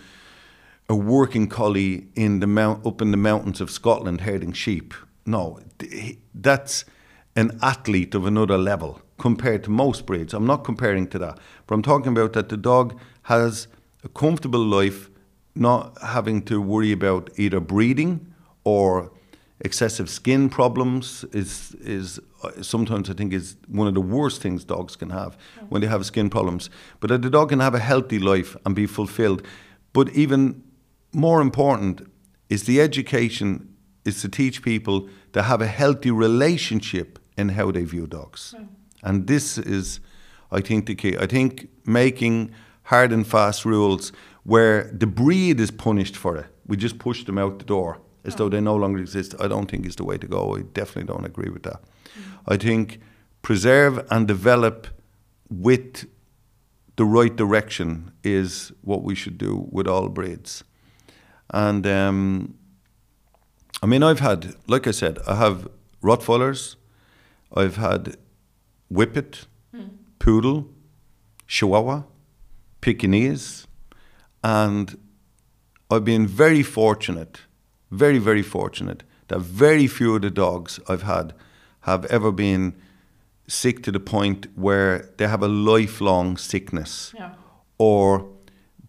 a working collie in the mount, up in the mountains of Scotland herding sheep. No, that's an athlete of another level compared to most breeds. I'm not comparing to that, but I'm talking about that the dog has a comfortable life, not having to worry about either breeding or excessive skin problems is is sometimes I think is one of the worst things dogs can have when they have skin problems. But that the dog can have a healthy life and be fulfilled. But even more important is the education is to teach people to have a healthy relationship in how they view dogs. And this is I think the key. I think making hard and fast rules where the breed is punished for it. We just push them out the door as though they no longer exist. I don't think is the way to go. I definitely don't agree with that. I think preserve and develop with the right direction is what we should do with all breeds. And um, I mean, I've had, like I said, I have Rottweilers, I've had Whippet, Poodle, Chihuahua, Pekingese, and I've been very fortunate, very, very fortunate that very few of the dogs I've had have ever been sick to the point where they have a lifelong sickness Yeah. or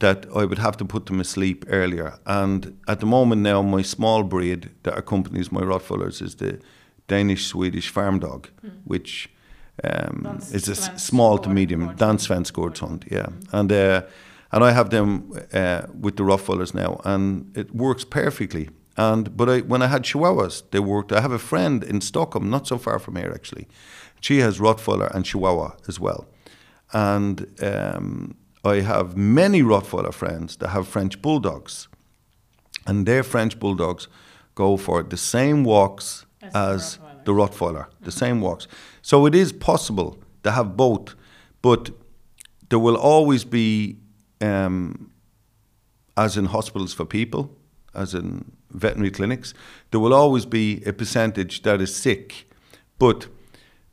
that I would have to put them asleep earlier. And at the moment now, my small breed that accompanies my Rottweilers is the Danish Swedish farm dog, which um, is a small to medium gård- Dansk svensk gårdshund, yeah. And uh, and I have them uh, with the Rottweilers now, and it works perfectly. And but I, when I had Chihuahuas, they worked. I have a friend in Stockholm, not so far from here actually. She has Rottweiler and Chihuahua as well, and um, I have many Rottweiler friends that have French bulldogs, and their French bulldogs go for the same walks As the Rottweiler. the Rottweiler, the same walks. So it is possible to have both, but there will always be, um, as in hospitals for people, as in veterinary clinics, there will always be a percentage that is sick. But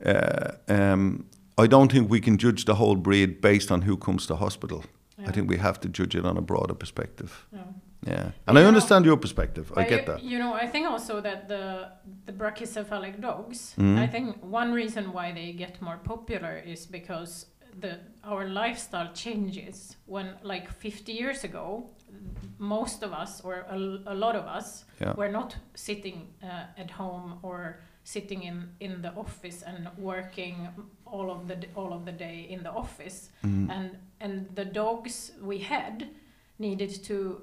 uh, um, I don't think we can judge the whole breed based on who comes to hospital. I think we have to judge it on a broader perspective. Yeah. Yeah, and I know- understand your perspective. I But get that. You know, I think also that the the brachycephalic dogs. Mhm. I think one reason why they get more popular is because the our lifestyle changes. When like 50 years ago, most of us or a, a lot of us Yeah. were not sitting uh, at home or sitting in, in the office and working all of the all of the day in the office Mm. and and the dogs we had needed to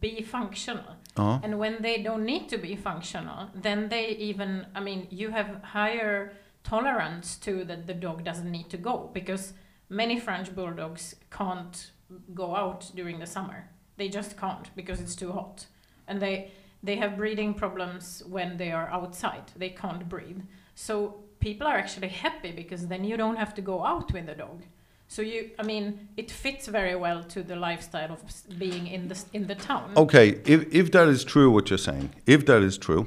be functional Uh-huh. and when they don't need to be functional then they even i mean you have higher tolerance to that the dog doesn't need to go because many french bulldogs can't go out during the summer. They just can't because it's too hot. And they they have breathing problems when they are outside. They can't breathe. So people are actually happy because then you don't have to go out with the dog. So you i mean it fits very well to the lifestyle of being in the in the town. Okay, if, if that is true, what you're saying, if that is true,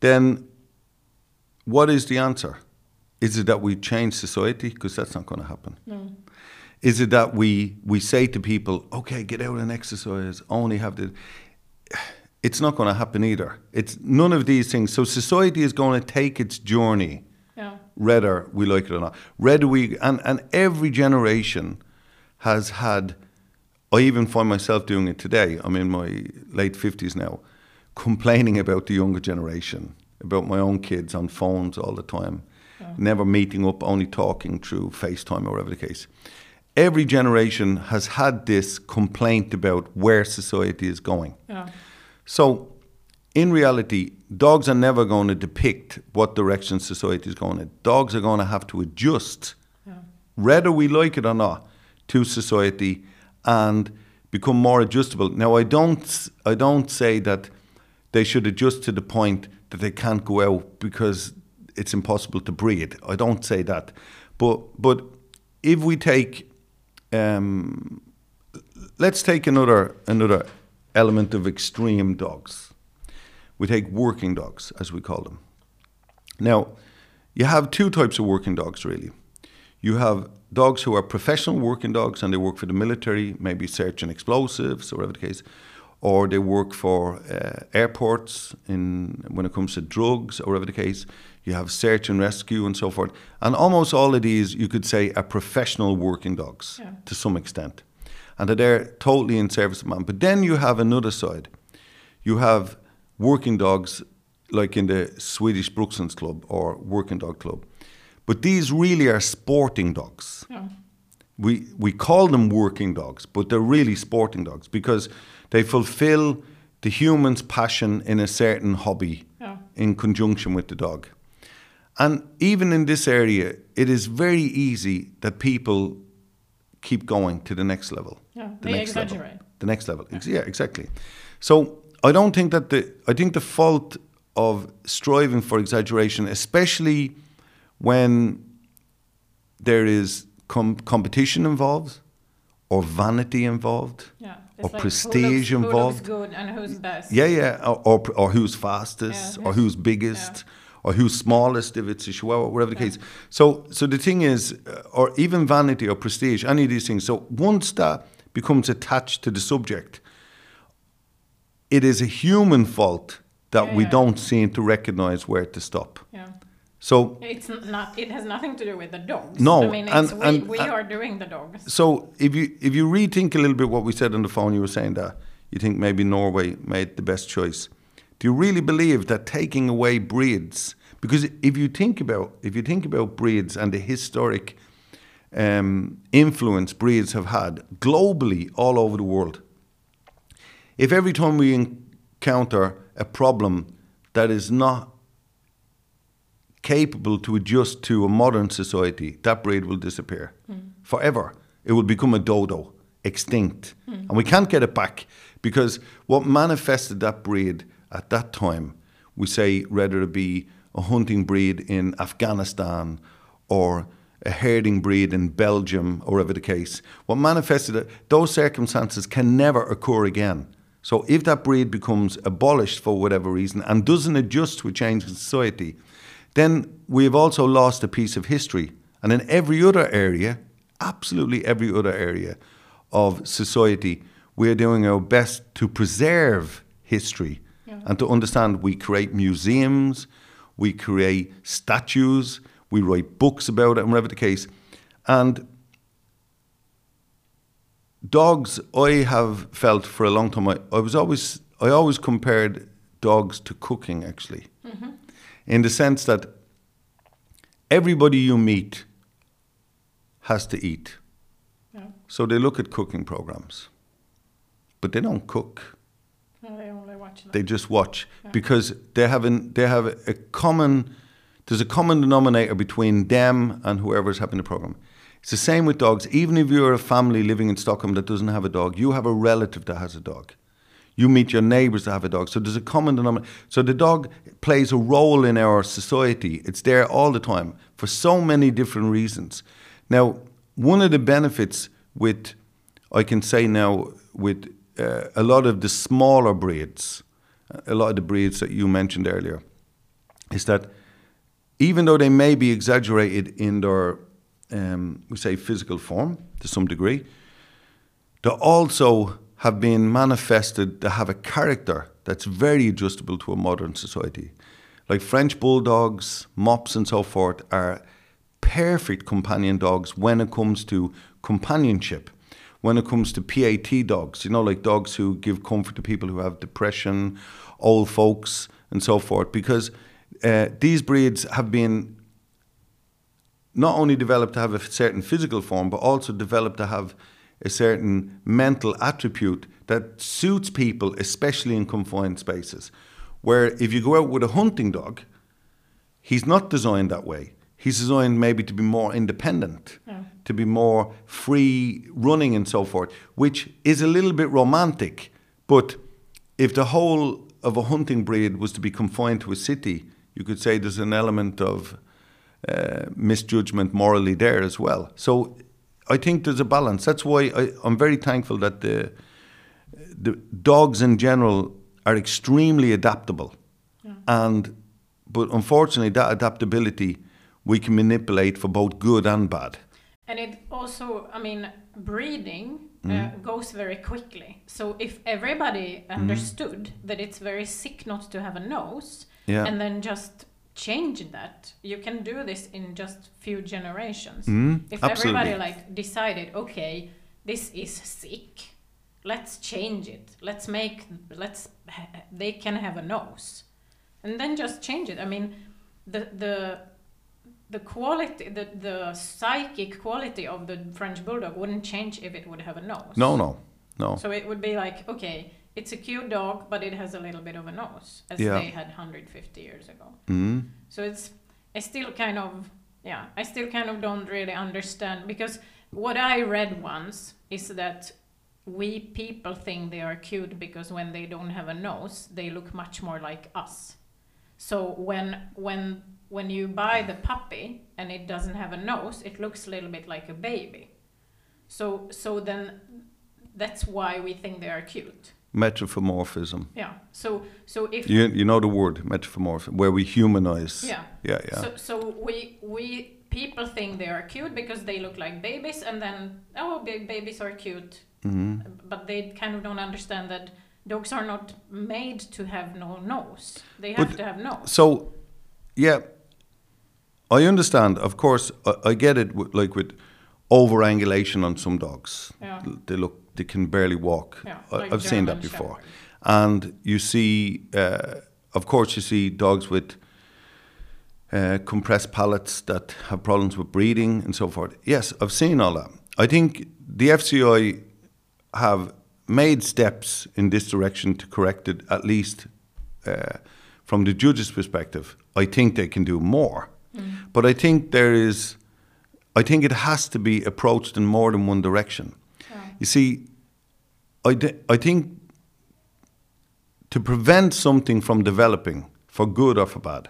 then what is the answer? Is it that we change society? Because that's not going to happen. no. Is it that we, we say to people, okay, get out and exercise, only have the. It's not going to happen either. It's none of these things. So society is going to take its journey yeah whether we like it or not. Whether we and, and every generation has had I even find myself doing it today. I'm in my late fifties now, complaining about the younger generation, about my own kids on phones all the time. never meeting up, only talking through FaceTime or whatever the case. Every generation has had this complaint about where society is going. Yeah. So, in reality, dogs are never going to depict what direction society is going in. Dogs are going to have to adjust, Yeah. whether we like it or not, to society and become more adjustable. Now, I don't, I don't say that they should adjust to the point that they can't go out because it's impossible to breed. I don't say that, but but if we take, um, let's take another another element of extreme dogs. We take working dogs, as we call them. Now, you have two types of working dogs, really. You have dogs who are professional working dogs and they work for the military, maybe searching explosives or whatever the case, or they work for uh, airports in when it comes to drugs or whatever the case. You have search and rescue and so forth. And almost all of these, you could say, are professional working dogs Yeah. to some extent. And that they're totally in service of man. But then you have another side. You have working dogs like in the Swedish Brukshund Club or Working Dog Club. But these really are sporting dogs. Yeah. We, we call them working dogs, but they're really sporting dogs because they fulfill the human's passion in a certain hobby Yeah. in conjunction with the dog. And even in this area, it is very easy that people keep going to the next level. Yeah. The They next level. exaggerate. The next level. Ex- Yeah, exactly. So I don't think that the I think the fault of striving for exaggeration, especially when there is com- competition involved or vanity involved. Yeah. Or who prestige looks, Who involved. looks good and who's best. Yeah, yeah, or, or, or who's fastest, Yeah, or who's- biggest, or who's smallest if it's a chihuahua, whatever the case. So, so the thing is, uh, or even vanity or prestige, any of these things. So once that becomes attached to the subject, it is a human fault that Yeah, we yeah. don't seem to recognize where to stop. Yeah. So, It's not. It has nothing to do with the dogs. No, I mean, and- we, and- we and- are doing the dogs. so if you if you rethink a little bit what we said on the phone, you were saying that you think maybe Norway made the best choice. Do you really believe that taking away breeds? Because if you think about if you think about breeds and the historic um, influence breeds have had globally all over the world, if every time we encounter a problem that is not capable to adjust to a modern society, that breed will disappear mm. forever. It will become a dodo, extinct. Mm. And we can't get it back because what manifested that breed at that time, we say whether it be a hunting breed in Afghanistan or a herding breed in Belgium or whatever the case, what manifested it, those circumstances can never occur again. So if that breed becomes abolished for whatever reason and doesn't adjust to a changing society, then we have also lost a piece of history. And in every other area, absolutely every other area of society, we are doing our best to preserve history Yeah. and to understand we create museums, we create statues, we write books about it, and whatever the case. And dogs, I have felt for a long time, I, I was always, I always compared dogs to cooking actually, in the sense that everybody you meet has to eat. Yeah. So they look at cooking programs, but they don't cook. No, they only watch them. They just watch Yeah. because they have an, they have a common there's a common denominator between them and whoever's having the program. It's the same with dogs. Even if you're a family living in Stockholm that doesn't have a dog, you have a relative that has a dog. You meet your neighbours that have a dog. So there's a common denominator. So the dog plays a role in our society. It's there all the time for so many different reasons. Now, one of the benefits with, I can say now, with uh, a lot of the smaller breeds, a lot of the breeds that you mentioned earlier, is that even though they may be exaggerated in their, um, we say, physical form to some degree, they're also have been manifested to have a character that's very adjustable to a modern society. Like French bulldogs, mops, and so forth are perfect companion dogs when it comes to companionship, when it comes to PAT dogs, you know, like dogs who give comfort to people who have depression, old folks, and so forth, because uh, these breeds have been not only developed to have a certain physical form, but also developed to have a certain mental attribute that suits people, especially in confined spaces. Where if you go out with a hunting dog, he's not designed that way. He's designed maybe to be more independent, Yeah. to be more free running and so forth, which is a little bit romantic. But if the whole of a hunting breed was to be confined to a city, you could say there's an element of uh, misjudgment morally there as well. So I think there's a balance. That's why I, I'm very thankful that the the dogs in general are extremely adaptable, yeah. and but unfortunately that adaptability we can manipulate for both good and bad. And it also, I mean, breeding uh, goes very quickly. So if everybody understood that it's very sick not to have a nose, Yeah. and then just change that, you can do this in just few generations. Mm, if absolutely. everybody like decided, okay, this is sick, let's change it. Let's make, let's, they can have a nose, and then just change it. I mean, the the the quality, the, the psychic quality of the French bulldog wouldn't change if it would have a nose. No, no, no. So it would be like, okay, it's a cute dog, but it has a little bit of a nose, as Yeah. they had 150 years ago. Mm, So it's, I still kind of, yeah, I still kind of don't really understand because what I read once is that we people think they are cute because when they don't have a nose, they look much more like us. So when when when you buy the puppy and it doesn't have a nose, it looks a little bit like a baby. So so then that's why we think they are cute. Metromorphism. Yeah. So so if You, you know the word metromorphism, where we humanize. Yeah. Yeah, yeah. So, so we we people think they are cute because they look like babies, and then oh, ba- babies are cute, hmm but they kind of don't understand that dogs are not made to have no nose. They But- have to have nose. So, yeah, I understand. Of course, I, I get it. With, like with over angulation on some dogs, Yeah. they look they can barely walk. Yeah, like I've seen that before. Shepherd. And you see, uh, of course, you see dogs with uh, compressed palates that have problems with breathing and so forth. Yes, I've seen all that. I think the FCI have made steps in this direction to correct it, at least uh, from the judge's perspective. I think they can do more. But I think there is, I think it has to be approached in more than one direction. You see, I, I think to prevent something from developing for good or for bad,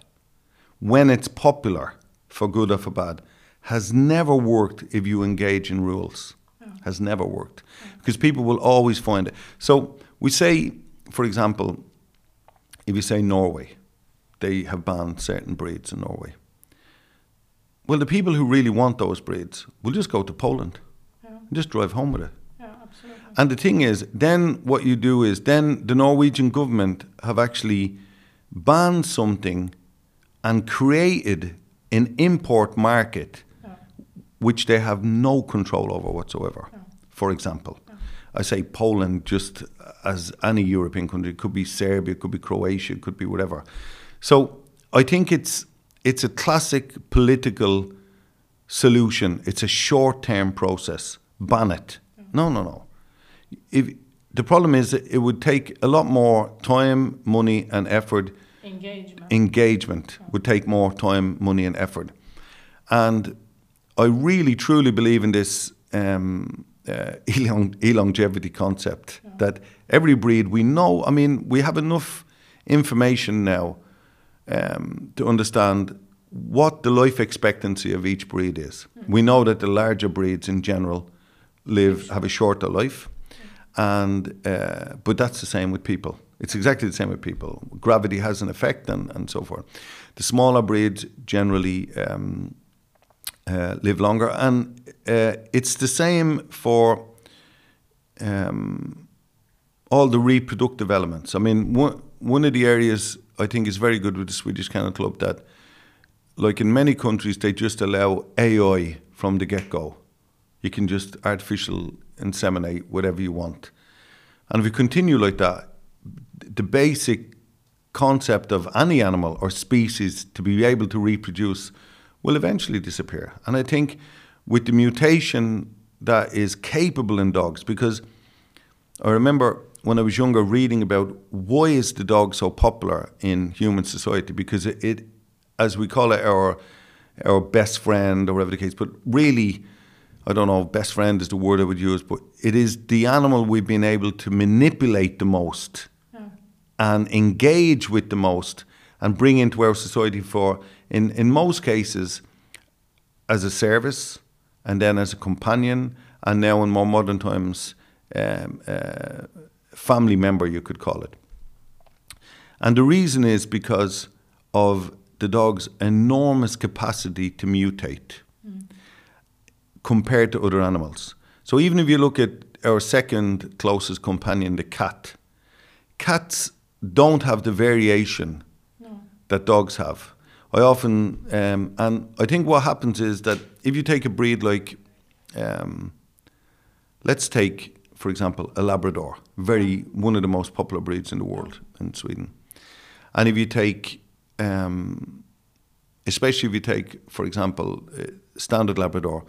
when it's popular for good or for bad, has never worked if you engage in rules. Hmm. Has never worked. Because people will always find it. So we say, for example, if you say Norway, they have banned certain breeds in Norway. Well, the people who really want those breeds will just go to Poland and just drive home with it. Yeah. And the thing is, then what you do is, then the Norwegian government have actually banned something and created an import market Yeah. which they have no control over whatsoever. Yeah. For example, I say Poland just as any European country, it could be Serbia, it could be Croatia, it could be whatever. So I think it's it's a classic political solution. It's a short-term process. Ban it. No, no, no. If the problem is, that it would take a lot more time, money, and effort Engagement. engagement would take more time, money, and effort. And I really, truly believe in this um, uh, elongevity concept that every breed we know, I mean, we have enough information now um, to understand what the life expectancy of each breed is. We know that the larger breeds in general live have a shorter life, and uh, but that's the same with people. It's exactly the same with people. Gravity has an effect, and, and so forth. The smaller breeds generally um, uh, live longer, and uh, it's the same for um, all the reproductive elements. I mean, one one of the areas I think is very good with the Swedish Kennel Club that, like in many countries, they just allow AI from the get go. You can just artificial inseminate whatever you want, and if we continue like that, the basic concept of any animal or species to be able to reproduce will eventually disappear. And I think with the mutation that is capable in dogs, because I remember when I was younger reading about why is the dog so popular in human society because it, it as we call it our our best friend or whatever the case but really I don't know best friend is the word I would use but it is the animal we've been able to manipulate the most and engage with the most and bring into our society for in in most cases as a service and then as a companion and now in more modern times um, uh, family member you could call it. And the reason is because of the dog's enormous capacity to mutate compared to other animals so even if you look at our second closest companion the cat cats don't have the variation No. that dogs have. I often, um, and I think what happens is that if you take a breed like, um, let's take, for example, a Labrador, very one of the most popular breeds in the world in Sweden, and if you take, um, especially if you take, for example, uh, standard Labrador,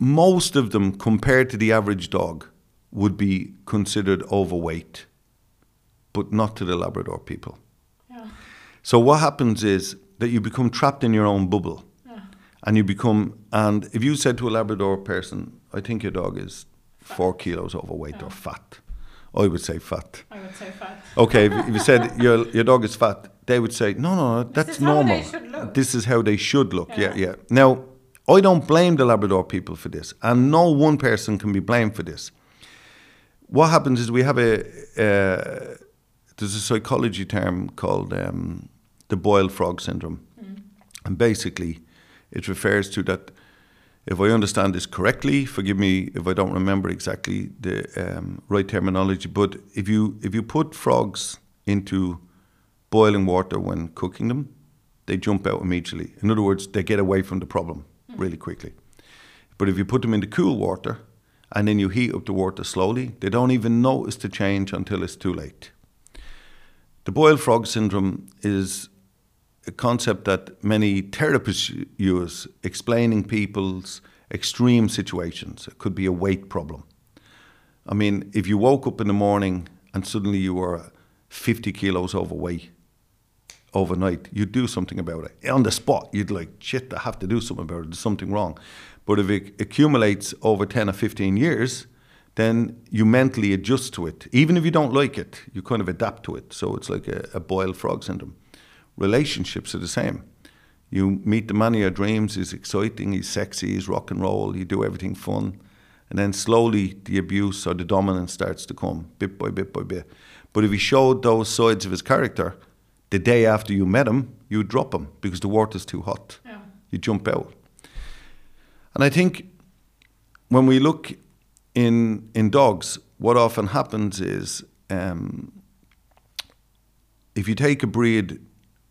most of them compared to the average dog would be considered overweight, but not to the Labrador people. Yeah. So what happens is that you become trapped in your own bubble, Yeah. and you become. And if you said to a Labrador person, "I think your dog is four kilos overweight or fat," I would say fat. I would say fat. Okay, if, if you said your your dog is fat, they would say, "No, no, no that's is how they normal. should look." This is how they should look." Yeah. Yeah. yeah, Now, I don't blame the Labrador people for this, and no one person can be blamed for this. What happens is we have a uh, there's a psychology term called um, the boiled frog syndrome, and basically, it refers to that. If I understand this correctly, forgive me if I don't remember exactly the um, right terminology. But if you if you put frogs into boiling water when cooking them, they jump out immediately. In other words, they get away from the problem Mm-hmm. really quickly. But if you put them into cool water and then you heat up the water slowly, they don't even notice the change until it's too late. The boiled frog syndrome is a concept that many therapists use explaining people's extreme situations. It could be a weight problem. I mean, if you woke up in the morning and suddenly you were 50 kilos overweight overnight, you'd do something about it. On the spot, you'd like, shit, I have to do something about it. There's something wrong. But if it accumulates over 10 or 15 years, then you mentally adjust to it. Even if you don't like it, you kind of adapt to it. So it's like a, a boiled frog syndrome. Relationships are the same. You meet the man of your dreams, he's exciting, he's sexy, he's rock and roll, you do everything fun. And then slowly the abuse or the dominance starts to come, bit by bit by bit. But if he showed those sides of his character, the day after you met him, you drop him because the water's too hot. Yeah. You jump out. And I think when we look in in dogs, what often happens is um, if you take a breed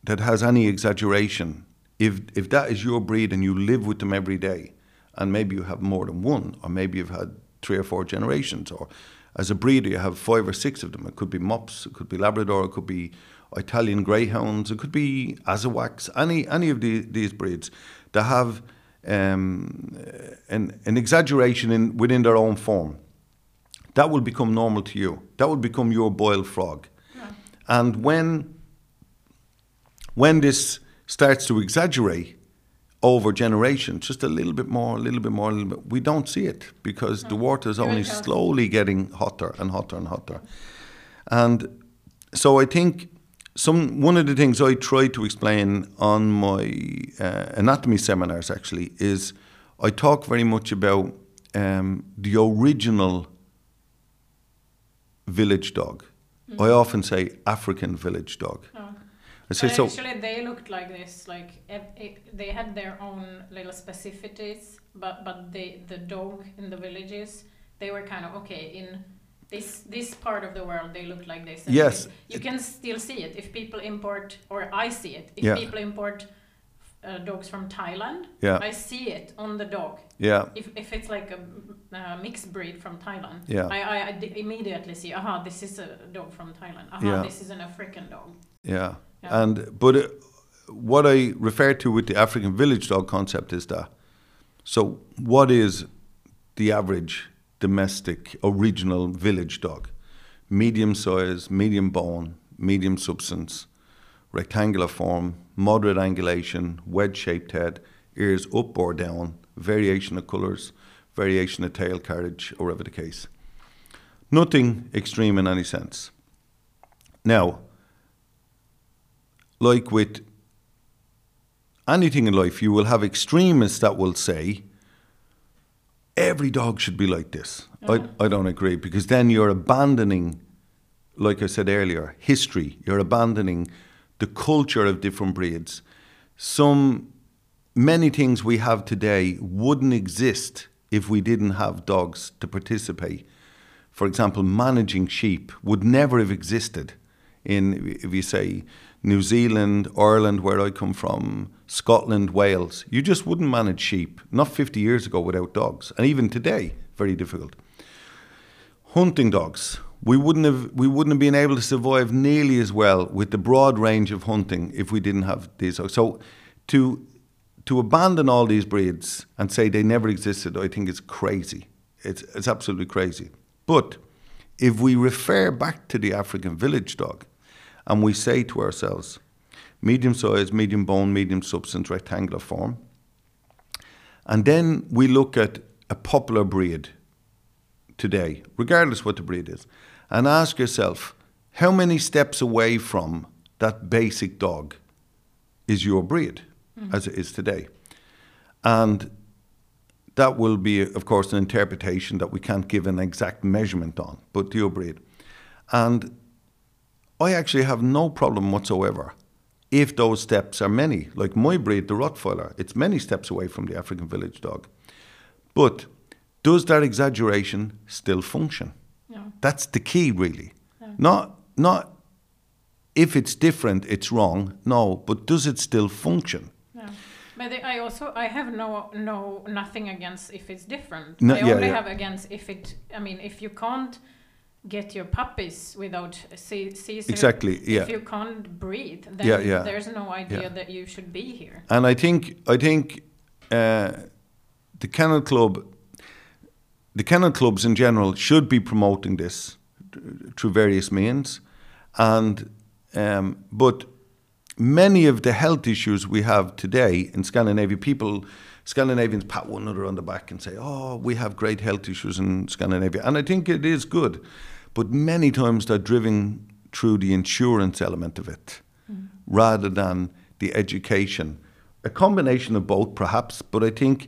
that has any exaggeration, if if that is your breed and you live with them every day, and maybe you have more than one, or maybe you've had three or four generations, or as a breeder you have five or six of them. It could be mops, it could be Labrador, it could be Italian Greyhounds, it could be Azawakhs, any any of the, these breeds that have um, an, an exaggeration in within their own form. That will become normal to you. That will become your boiled frog. Yeah. And when when this starts to exaggerate over generations, just a little bit more, a little bit more, a little bit, we don't see it because the water is only slowly getting hotter and hotter and hotter. And so I think some one of the things I try to explain on my uh, anatomy seminars actually is I talk very much about um, the original village dog. I often say African village dog. Oh. I say so. actually, they looked like this. Like they had their own little specificities, but but the the dog in the villages, they were kind of okay in this this part of the world. They look like this. Yes. you- can still see it if people import, or I see it if Yeah. people import uh, dogs from Thailand. Yeah. I see it on the dog. Yeah, If, if it's like a uh, mixed breed from Thailand, Yeah. I, I, I d- immediately see, aha, this is a dog from Thailand. Aha, Yeah. this is an African dog. yeah. Yeah. And but uh, what I refer to with the African village dog concept is that. So, what is the average domestic original village dog? Medium size, medium bone, medium substance, rectangular form, moderate angulation, wedge shaped head, ears up or down, variation of colours, variation of tail carriage, or whatever the case. Nothing extreme in any sense. Now, like with anything in life, you will have extremists that will say, every dog should be like this. I, I don't agree because then you're abandoning, like I said earlier, history. You're abandoning the culture of different breeds. Some, many things we have today wouldn't exist if we didn't have dogs to participate. For example, managing sheep would never have existed in, if you say, New Zealand, Ireland, where I come from, Scotland, Wales. You just wouldn't manage sheep, not 50 years ago, without dogs. And even today, very difficult. Hunting dogs. We wouldn't have we wouldn't have been able to survive nearly as well with the broad range of hunting if we didn't have these. So to to abandon all these breeds and say they never existed, I think is crazy. It's it's absolutely crazy. But if we refer back to the African village dog, and we say to ourselves, medium size, medium bone, medium substance, rectangular form. And then we look at a popular breed today, regardless what the breed is, and ask yourself, how many steps away from that basic dog is your breed mm-hmm. as it is today? And that will be, of course, an interpretation that we can't give an exact measurement on, but your breed. And I actually have no problem whatsoever if those steps are many. Like my breed, the Rottweiler, it's many steps away from the African village dog. But does that exaggeration still function? No. That's the key, really. No. Not, not if it's different, it's wrong. No, but does it still function? No. But I also I have no no nothing against if it's different. No, I yeah, only yeah. have against if it. I mean, if you can't get your puppies without Caesar. Exactly. Yeah. If you can't breathe, then Yeah, yeah. there's no idea Yeah. that you should be here. And I think I think uh, the kennel club, the kennel clubs in general, should be promoting this through various means, and um, but many of the health issues we have today in Scandinavia, people. Scandinavians pat one another on the back and say, "Oh, we have great health issues in Scandinavia," and I think it is good, but many times they're driven through the insurance element of it, rather than the education. A combination of both, perhaps, but I think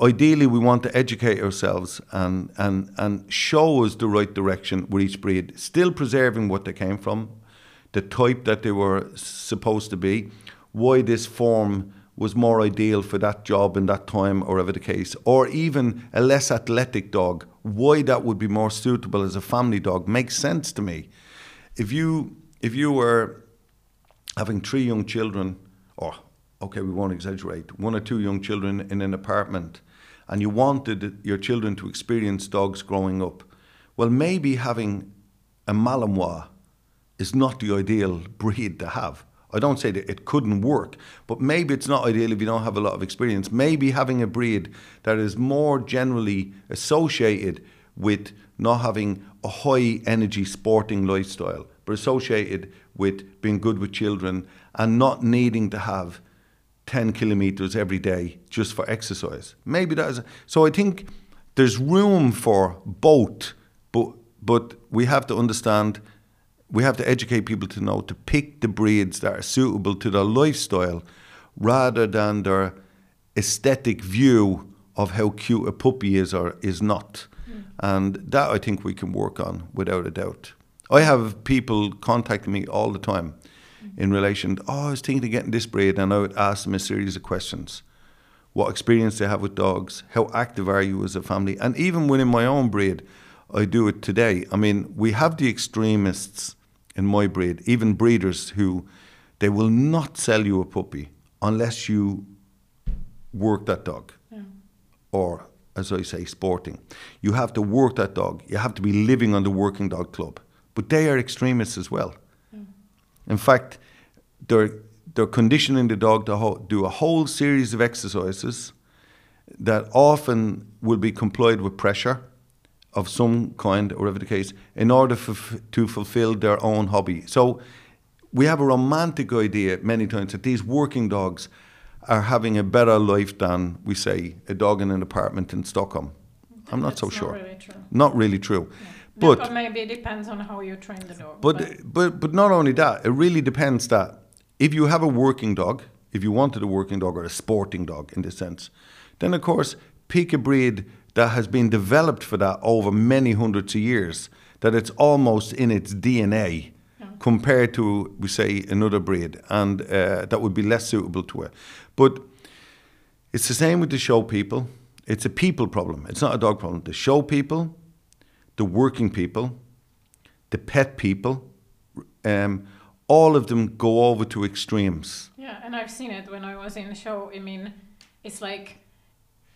ideally we want to educate ourselves and, and, and show us the right direction with each breed, still preserving what they came from, the type that they were supposed to be, why this form was more ideal for that job in that time, or whatever the case, or even a less athletic dog, why that would be more suitable as a family dog makes sense to me. If you if you were having three young children, or okay, we won't exaggerate, one or two young children in an apartment, and you wanted your children to experience dogs growing up, well, maybe having a Malinois is not the ideal breed to have. I don't say that it couldn't work, but maybe it's not ideal if you don't have a lot of experience. Maybe having a breed that is more generally associated with not having a high energy sporting lifestyle, but associated with being good with children and not needing to have 10 kilometers every day just for exercise. Maybe that is. So I think there's room for both, but, but we have to understand we have to educate people to know to pick the breeds that are suitable to their lifestyle rather than their aesthetic view of how cute a puppy is or is not. Hmm. And that I think we can work on without a doubt. I have people contacting me all the time hmm. in relation to, oh, I was thinking of getting this breed, and I would ask them a series of questions. What experience they have with dogs? How active are you as a family? And even within my own breed, I do it today. I mean, we have the extremists in my breed, even breeders who they will not sell you a puppy unless you work that dog. Yeah. Or, as I say, sporting. You have to work that dog. You have to be living on the working dog club. But they are extremists as well. In fact, they're, they're conditioning the dog to ho- do a whole series of exercises that often will be complied with pressure of some kind, or whatever the case, in order f- to fulfill their own hobby. So we have a romantic idea many times that these working dogs are having a better life than, we say, a dog in an apartment in Stockholm. I'm not That's so sure. Not really true. Not really true. No, But maybe it depends on how you train the dog. but, but but not only that, it really depends that if you have a working dog, if you wanted a working dog or a sporting dog in this sense, then of course pick a breed that has been developed for that over many hundreds of years, that it's almost in its DNA compared to we say another breed, and uh, that would be less suitable to it. But it's the same with the show people. It's a people problem. It's not a dog problem. The show people, the working people, the pet people, um, all of them go over to extremes. Yeah, and I've seen it when I was in the show. I mean, it's like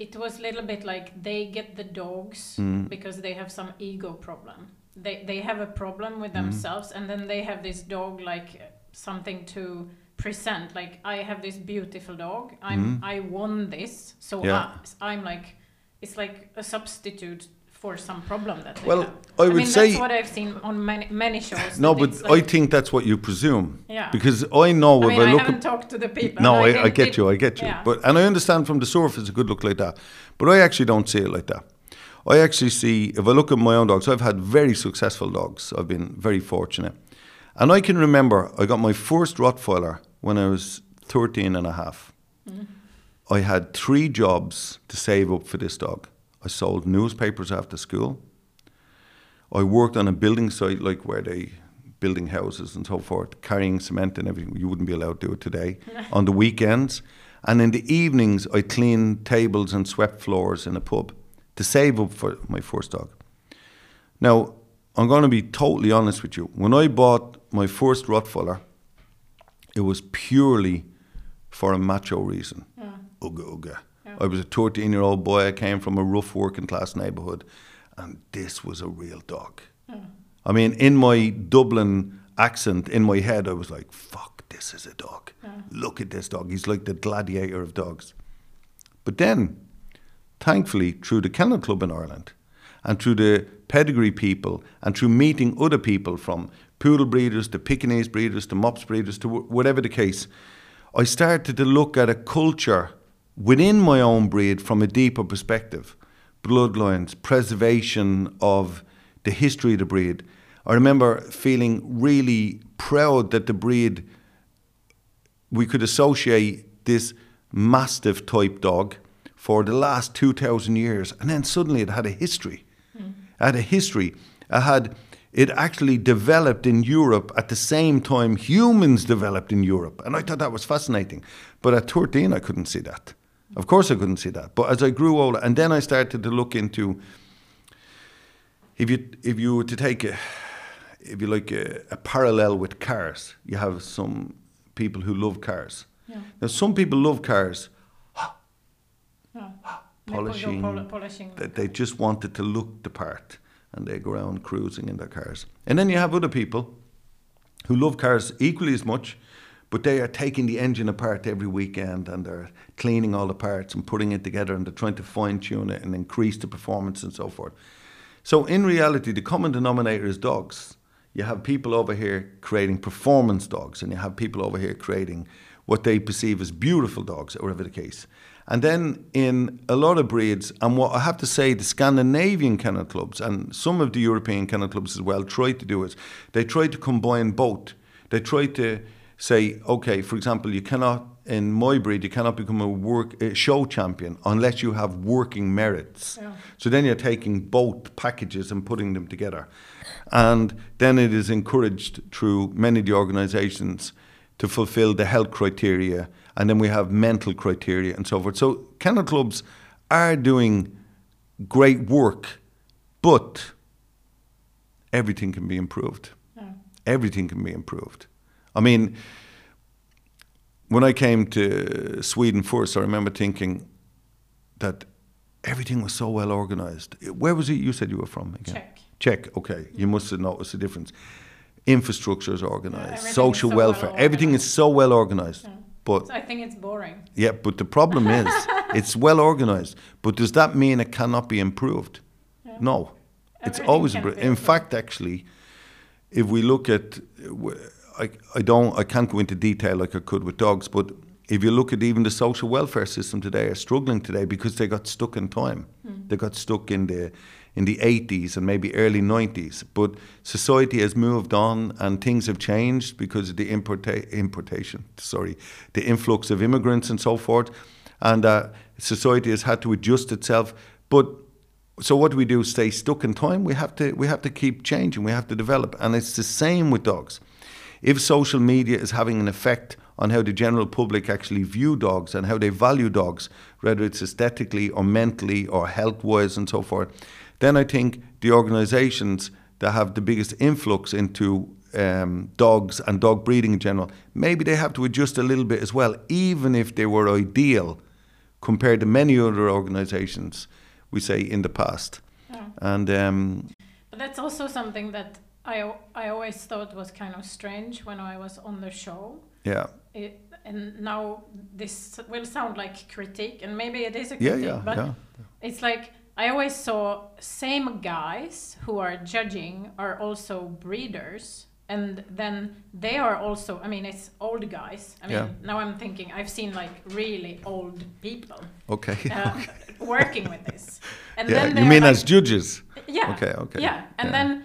it was a little bit like they get the dogs Mm. because they have some ego problem. They they have a problem with Mm-hmm. themselves, and then they have this dog like something to present. Like I have this beautiful dog. I'm I won this, so. Yeah. I, I'm like it's like a substitute for some problem that they Well, have. I would mean, say- that's what I've seen on many many shows. No, but it's I think that's what you presume. Yeah. Because I know I if mean, I I look haven't at talked to the people. No, I, I get it- you, I get you. yeah. But and I understand from the surface it could look like that. But I actually don't see it like that. I actually see if I look at my own dogs, I've had very successful dogs. I've been very fortunate. And I can remember I got my first Rottweiler when I was 13 and a half. Mm-hmm. I had three jobs to save up for this dog. I sold newspapers after school. I worked on a building site like where they building houses and so forth, carrying cement and everything. You wouldn't be allowed to do it today. on the weekends. And in the evenings I cleaned tables and swept floors in a pub to save up for my first dog. Now, I'm going to be totally honest with you. When I bought my first Rottweiler, it was purely for a macho reason. Ugga, ugga. I was a 13 year old boy. I came from a rough working class neighbourhood, and this was a real dog. Hmm. I mean, in my Dublin accent, in my head, I was like, fuck, this is a dog. Look at this dog. He's like the gladiator of dogs. But then, thankfully, through the Kennel Club in Ireland and through the pedigree people and through meeting other people from poodle breeders to Pekingese breeders to mops breeders to whatever the case, I started to look at a culture within my own breed from a deeper perspective bloodlines, preservation of the history of the breed. I remember feeling really proud that the breed we could associate this mastiff type dog for the last 2,000 years. And then suddenly it had a history. Hmm. It had a history. It had, it actually developed in Europe at the same time humans developed in Europe. And I thought that was fascinating. But at 13, I couldn't see that. Of course, I couldn't see that. But as I grew older, and then I started to look into if you if you were to take a if you like a, a parallel with cars, you have some people who love cars. Yeah. Now, some people love cars Yeah. polishing, Pol- polishing. that they just wanted to look the part and they go around cruising in their cars. And then you have other people who love cars equally as much, but they are taking the engine apart every weekend and they're cleaning all the parts and putting it together and they're trying to fine tune it and increase the performance and so forth. So in reality, the common denominator is dogs. You have people over here creating performance dogs, and you have people over here creating what they perceive as beautiful dogs, or whatever the case. And then in a lot of breeds, and what I have to say, the Scandinavian kennel clubs and some of the European kennel clubs as well try to do is they try to combine both. They try to say, okay, for example, you cannot in my breed you cannot become a work a show champion unless you have working merits. Yeah. So then you're taking both packages and putting them together. And then it is encouraged through many of the organizations to fulfill the health criteria. And then we have mental criteria and so forth. So kennel clubs are doing great work, but everything can be improved. Yeah. Everything can be improved. I mean, when I came to Sweden first, I remember thinking that everything was so well organized. Where was it you said you were from again? Czech. Czech, okay. You must have noticed the difference. infrastructure is organized, everything is social so well welfare, everything is so well organized. But So I think it's boring. yeah, but the problem is it's well organized. But does that mean it cannot be improved? No. It's always In fact, actually, if we look at, I, I don't, I can't go into detail like I could with dogs, but if you look at even the social welfare system today, are struggling today because they got stuck in time. They got stuck in the in the 80s and maybe early 90s. But society has moved on and things have changed because of the importa- importation, sorry, the influx of immigrants and so forth. And uh, society has had to adjust itself. But so what do we do? Stay stuck in time? We have to we have to keep changing. We have to develop, and it's the same with dogs. If social media is having an effect on how the general public actually view dogs and how they value dogs, whether it's aesthetically or mentally or health wise and so forth, then I think the organisations that have the biggest influx into um, dogs and dog breeding in general, maybe they have to adjust a little bit as well, even if they were ideal compared to many other organisations, we say in the past. Yeah. And um, But that's also something that I, I always thought was kind of strange when I was on the show. yeah, It, and now this will sound like critique, and maybe it is a critique, yeah, but yeah. it's like I always saw same guys who are judging are also breeders, and then they are also. I mean, it's old guys. I mean, Yeah. now I'm thinking I've seen like really old people Okay. uh, working with this, and yeah, then you mean like, as judges? yeah. Okay, okay. Yeah, and Yeah. then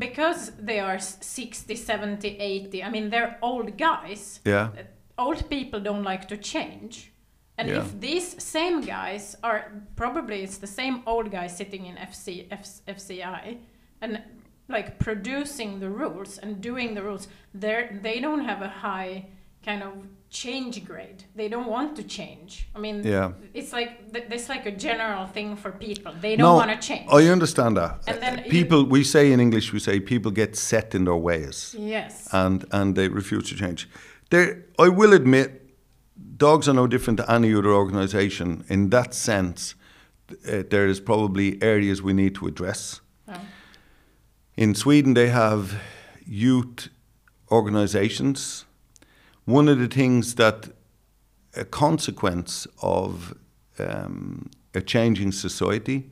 because they are s- 60, 70, 80. I mean, they're old guys. Yeah, Old people don't like to change. And Yeah. if these same guys are probably it's the same old guy sitting in FC F, FCI and like producing the rules and doing the rules, they they don't have a high kind of change grade. They don't want to change. I mean, yeah. it's like th- there's like a general thing for people. They don't No, want to change. I understand that. And then Uh, you- people, we say in English, we say people get set in their ways Yes. and, and they refuse to change. There, I will admit, dogs are no different to any other organisation. In that sense, uh, there is probably areas we need to address. Yeah. In Sweden, they have youth organizations. One of the things that a consequence of um, a changing society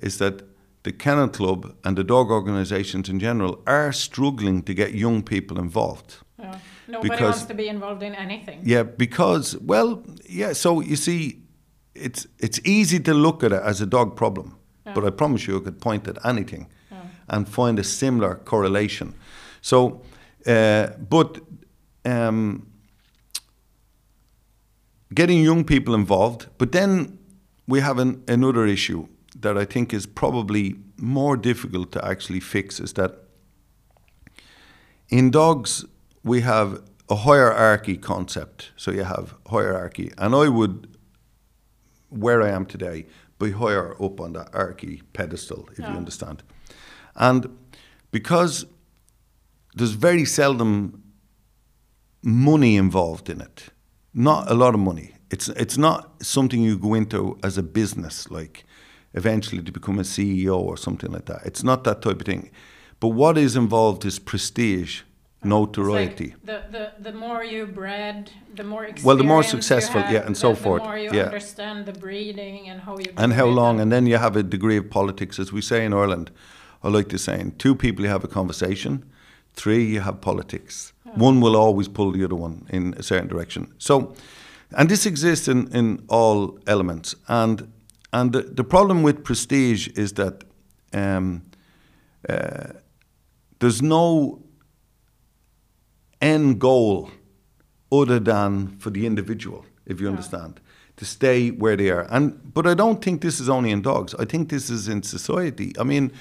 is that the Kennel Club and the dog organizations in general are struggling to get young people involved. Yeah. Nobody Because- wants to be involved in anything. Yeah, because well, yeah. So you see, it's it's easy to look at it as a dog problem, but I promise you, I could point at anything and find a similar correlation. So, uh, but um, getting young people involved, but then we have an, another issue that I think is probably more difficult to actually fix is that in dogs we have a hierarchy concept. So you have hierarchy, and I would, where I am today, be higher up on that hierarchy pedestal, if you understand. And because there's very seldom money involved in it, not a lot of money. It's it's not something you go into as a business, like eventually to become a CEO or something like that. It's not that type of thing. But what is involved is prestige, notoriety. like the, the, the more you bred, the more Well, the more successful, have, yeah, and the, so the forth, more you yeah. understand the breeding and how you and how long, and then you have a degree of politics, as we say in Ireland. I like to say, in two people you have a conversation, three you have politics. One will always pull the other one in a certain direction. So, and this exists in, in all elements. And and the, the problem with prestige is that um, uh, there's no end goal other than for the individual, if you understand, to stay where they are. And but I don't think this is only in dogs. I think this is in society. I mean,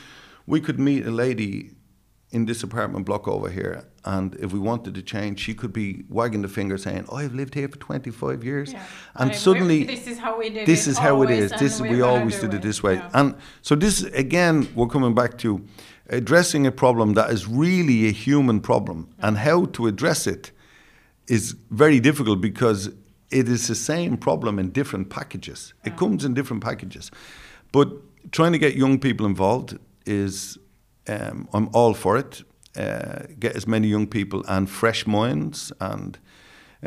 we could meet a lady in this apartment block over here, and if we wanted to change, she could be wagging the finger saying, "Oh, I've lived here for 25 years," Yeah. and I- suddenly this is how we did this it is how it is. and This we're we always did it this way, Yeah. and so this again, we're coming back to addressing a problem that is really a human problem, and how to address it is very difficult because it is the same problem in different packages. It comes in different packages, but trying to get young people involved is um, I'm all for it. uh, get as many young people and fresh minds. And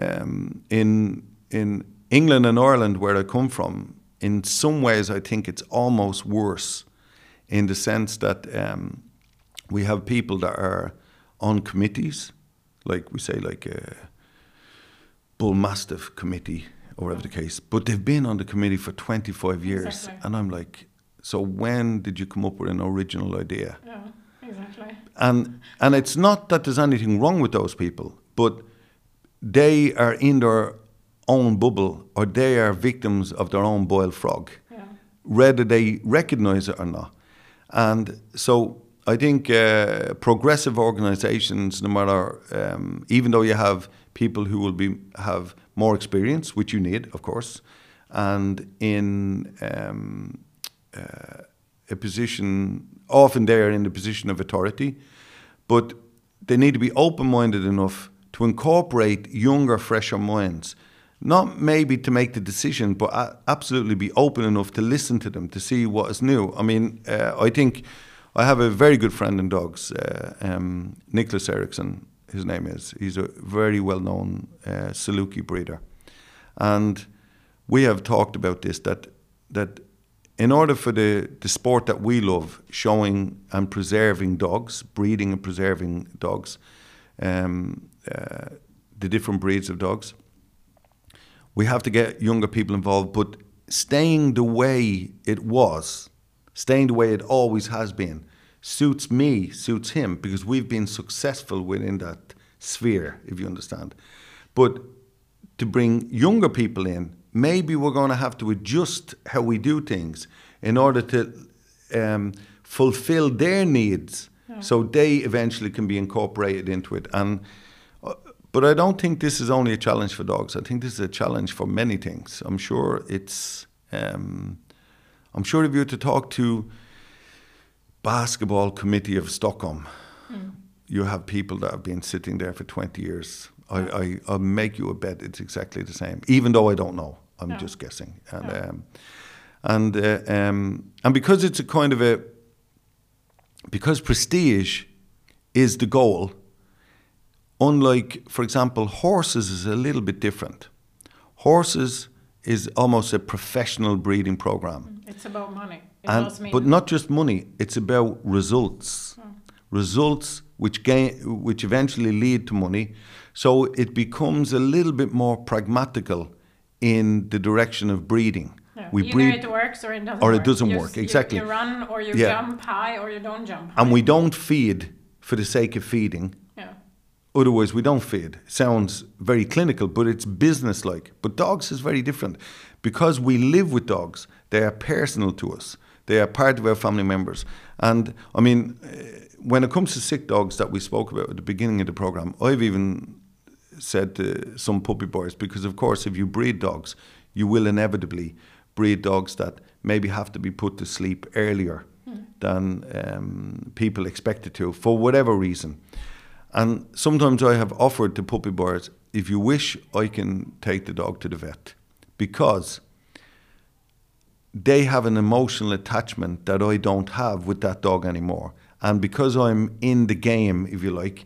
um, in in England and Ireland, where I come from, in some ways, I think it's almost worse, in the sense that um, we have people that are on committees, like we say, like a bull mastiff committee or whatever the case, but they've been on the committee for 25 years, Exactly. and I'm like, so when did you come up with an original idea? Yeah, exactly. And and it's not that there's anything wrong with those people, but they are in their own bubble or they are victims of their own boiled frog, Yeah. whether they recognize it or not. And so I think uh, progressive organizations, no matter, um, even though you have people who will be have more experience, which you need, of course, and in um, a position, often they are in the position of authority, but they need to be open-minded enough to incorporate younger, fresher minds. Not maybe to make the decision, but absolutely be open enough to listen to them to see what is new. I mean, uh, I think I have a very good friend in dogs, uh, um, Nicholas Eriksson. His name is. He's a very well-known uh, Saluki breeder, and we have talked about this that that in order for the, the sport that we love, showing and preserving dogs, breeding and preserving dogs, um, uh, the different breeds of dogs, we have to get younger people involved, but staying the way it was, staying the way it always has been, suits me, suits him, because we've been successful within that sphere, if you understand. But to bring younger people in, maybe we're going to have to adjust how we do things in order to um, fulfill their needs so they eventually can be incorporated into it. And uh, but I don't think this is only a challenge for dogs. I think this is a challenge for many things. I'm sure it's. Um, I'm sure if you were to talk to basketball committee of Stockholm, you have people that have been sitting there for 20 years. I, I, I'll make you a bet it's exactly the same, even though I don't know. I'm Yeah. just guessing. And, Yeah. um, and, uh, um, and because it's a kind of a, because prestige is the goal, unlike, for example, horses is a little bit different. Horses is almost a professional breeding program. It's about money. It And, but not just money, it's about results. Results which gain, which eventually lead to money. So it becomes a little bit more pragmatical in the direction of breeding. Yeah. We Either breed it works or it doesn't or it work. doesn't You work, s- you- exactly. You, run or you Yeah. jump high or you don't jump high. and we don't feed for the sake of feeding. Yeah. Otherwise, we don't feed. Sounds very clinical, but it's business-like. But dogs is very different because we live with dogs. They are personal to us. They are part of our family members. And I mean, eh, when it comes to sick dogs that we spoke about at the beginning of the program, I've even said to some puppy boys because, of course, if you breed dogs, you will inevitably breed dogs that maybe have to be put to sleep earlier than um, people expected to for whatever reason. And sometimes I have offered to puppy boys, if you wish, I can take the dog to the vet because they have an emotional attachment that I don't have with that dog anymore. And because I'm in the game, if you like,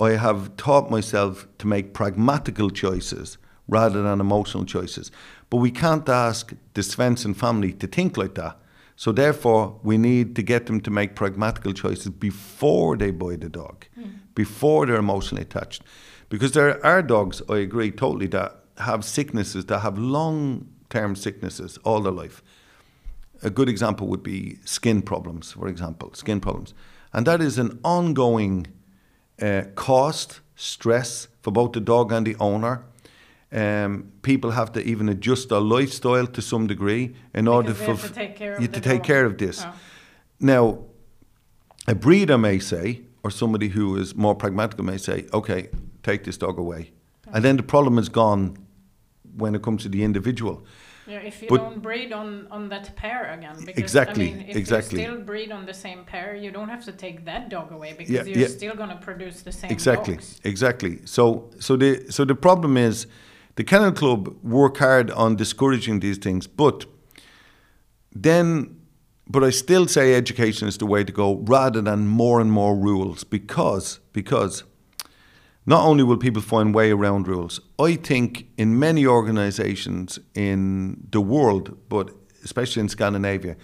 I have taught myself to make pragmatical choices rather than emotional choices. But we can't ask the Svensson family to think like that. So therefore, we need to get them to make pragmatical choices before they buy the dog, hmm. before they're emotionally attached. Because there are dogs, I agree totally, that have sicknesses, that have long-term sicknesses all their life. A good example would be skin problems, for example, skin problems. And that is an ongoing uh, cost, stress for both the dog and the owner. Um, people have to even adjust their lifestyle to some degree in order Because have for to take care of you to take dog. care of this. Oh. Now, a breeder may say, or somebody who is more pragmatic may say, okay, take this dog away. And then the problem is gone when it comes to the individual. Yeah, if you But- don't breed on, on that pair again, because Exactly, I mean, if exactly. you still breed on the same pair, you don't have to take that dog away because Yeah, you're yeah. still going to produce the same Exactly, dogs. exactly. So, so the so the problem is, the Kennel Club work hard on discouraging these things, but then but I still say education is the way to go rather than more and more rules because because not only will people find way around rules, I think in many organizations in the world, but especially in Scandinavia,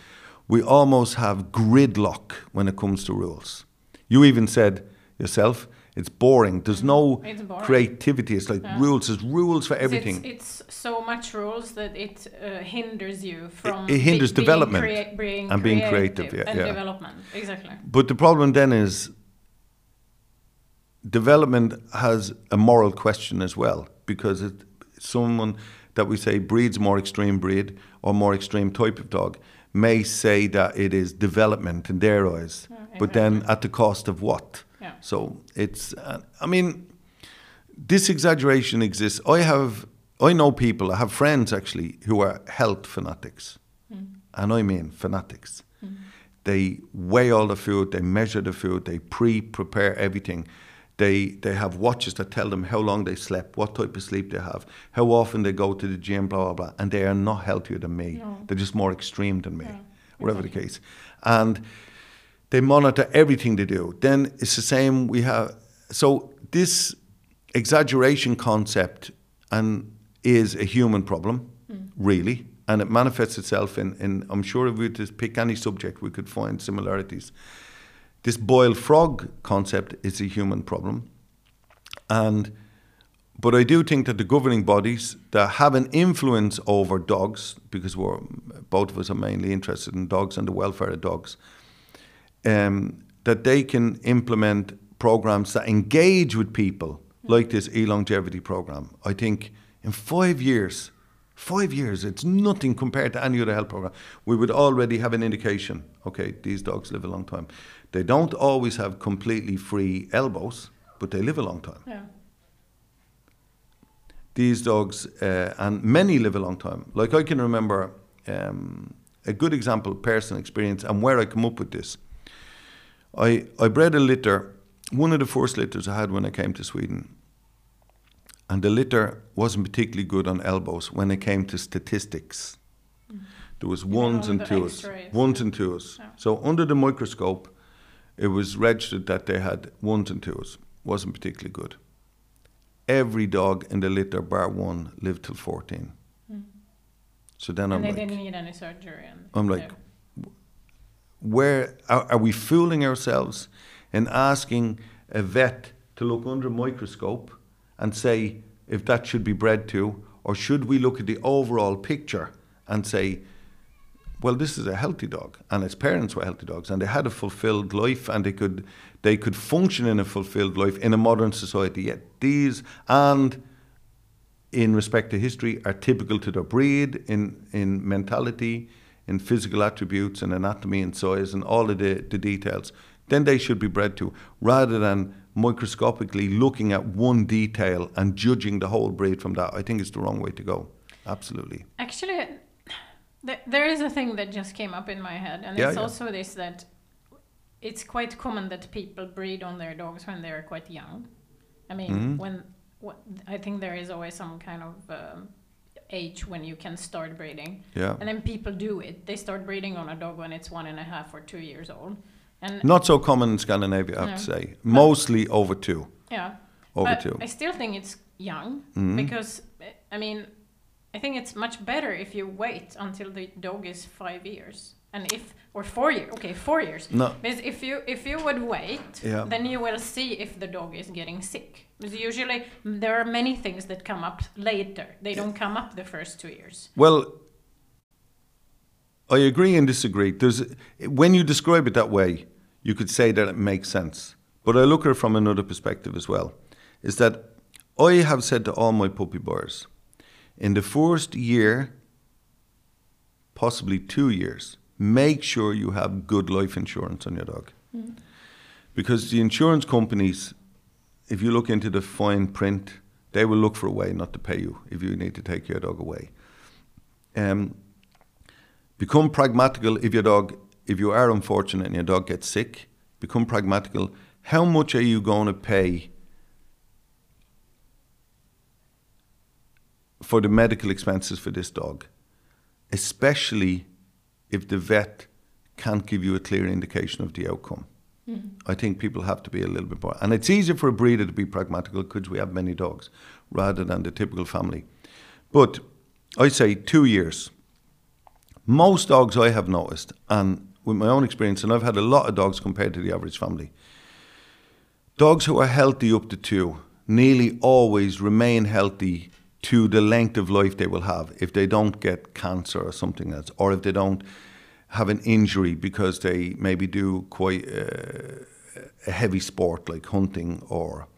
we almost have gridlock when it comes to rules. You even said yourself, it's boring. There's no It's boring. creativity. It's like Yeah. rules. There's rules for everything. It's, it's so much rules that it uh, hinders you from it hinders be- being development crea- being and being creative, yeah, and yeah. development. Exactly. But the problem then is development has a moral question as well because it, someone that we say breeds more extreme breed or more extreme type of dog may say that it is development in their eyes, but then at the cost of what? Yeah. So it's, uh, I mean, this exaggeration exists. I have, I know people, I have friends actually who are health fanatics, and I mean fanatics. They weigh all the food, they measure the food, they pre-prepare everything. They they have watches that tell them how long they slept, what type of sleep they have, how often they go to the gym, blah blah blah. And they are not healthier than me. No. They're just more extreme than me, Yeah, whatever the case. And they monitor everything they do. Then it's the same. We have so this exaggeration concept and is a human problem, hmm. really, and it manifests itself in, in. I'm sure if we to pick any subject, we could find similarities. This boiled frog concept is a human problem, and but I do think that the governing bodies that have an influence over dogs, because we're both of us are mainly interested in dogs and the welfare of dogs, um, that they can implement programs that engage with people, like this e-longevity program. I think in five years, five years, it's nothing compared to any other health program. We would already have an indication. Okay, these dogs live a long time. They don't always have completely free elbows, but they live a long time Yeah. these dogs, uh, and many live a long time. Like I can remember um, a good example, personal experience, and where I come up with this. I, I bred a litter, one of the first litters I had when I came to Sweden. And the litter wasn't particularly good on elbows when it came to statistics. There was ones and the twos, ones and twos. So under the microscope, it was registered that they had ones and twos. Wasn't particularly good every dog in the litter bar one lived till 14 mm. so then i'm and they like didn't need any surgery. I'm like, yeah. where are, are we fooling ourselves in asking a vet to look under a microscope and say if that should be bred to or should we look at the overall picture and say well this is a healthy dog and its parents were healthy dogs and they had a fulfilled life and they could they could function in a fulfilled life in a modern society yet these and in respect to history are typical to their breed in, in mentality, in physical attributes and anatomy and size and all of the, the details, then they should be bred to, rather than microscopically looking at one detail and judging the whole breed from that. I think it's the wrong way to go. Absolutely. Actually, th- there is a thing that just came up in my head, and Yeah, it's yeah. also this that it's quite common that people breed on their dogs when they're quite young. I mean, Mhm. when what, I think there is always some kind of um, age when you can start breeding, Yeah. and then people do it. They start breeding on a dog when it's one and a half or two years old, and Not so common in Scandinavia, I have No. to say. Mostly over two. yeah, Over but two. I still think it's young Mhm. because I mean, I think it's much better if you wait until the dog is five years, and if or four years. Okay, four years. No. Because if you if you would wait, Yeah. then you will see if the dog is getting sick. Because usually mm, there are many things that come up later. They don't come up the first two years. Well, I agree and disagree. There's, when you describe it that way, you could say that it makes sense. But I look at it from another perspective as well. Is that I have said to all my puppy buyers, in the first year, possibly two years, make sure you have good life insurance on your dog. Because the insurance companies, if you look into the fine print, they will look for a way not to pay you if you need to take your dog away. Um, become pragmatical if your dog, if you are unfortunate and your dog gets sick, become pragmatical. How much are you going to pay for the medical expenses for this dog? Especially if the vet can't give you a clear indication of the outcome. Mm-hmm. I think people have to be a little bit more. And it's easier for a breeder to be pragmatical because we have many dogs rather than the typical family. But I say two years. Most dogs I have noticed, and with my own experience, and I've had a lot of dogs compared to the average family, dogs who are healthy up to two nearly always remain healthy to the length of life they will have if they don't get cancer or something else, or if they don't have an injury because they maybe do quite uh, a heavy sport like hunting or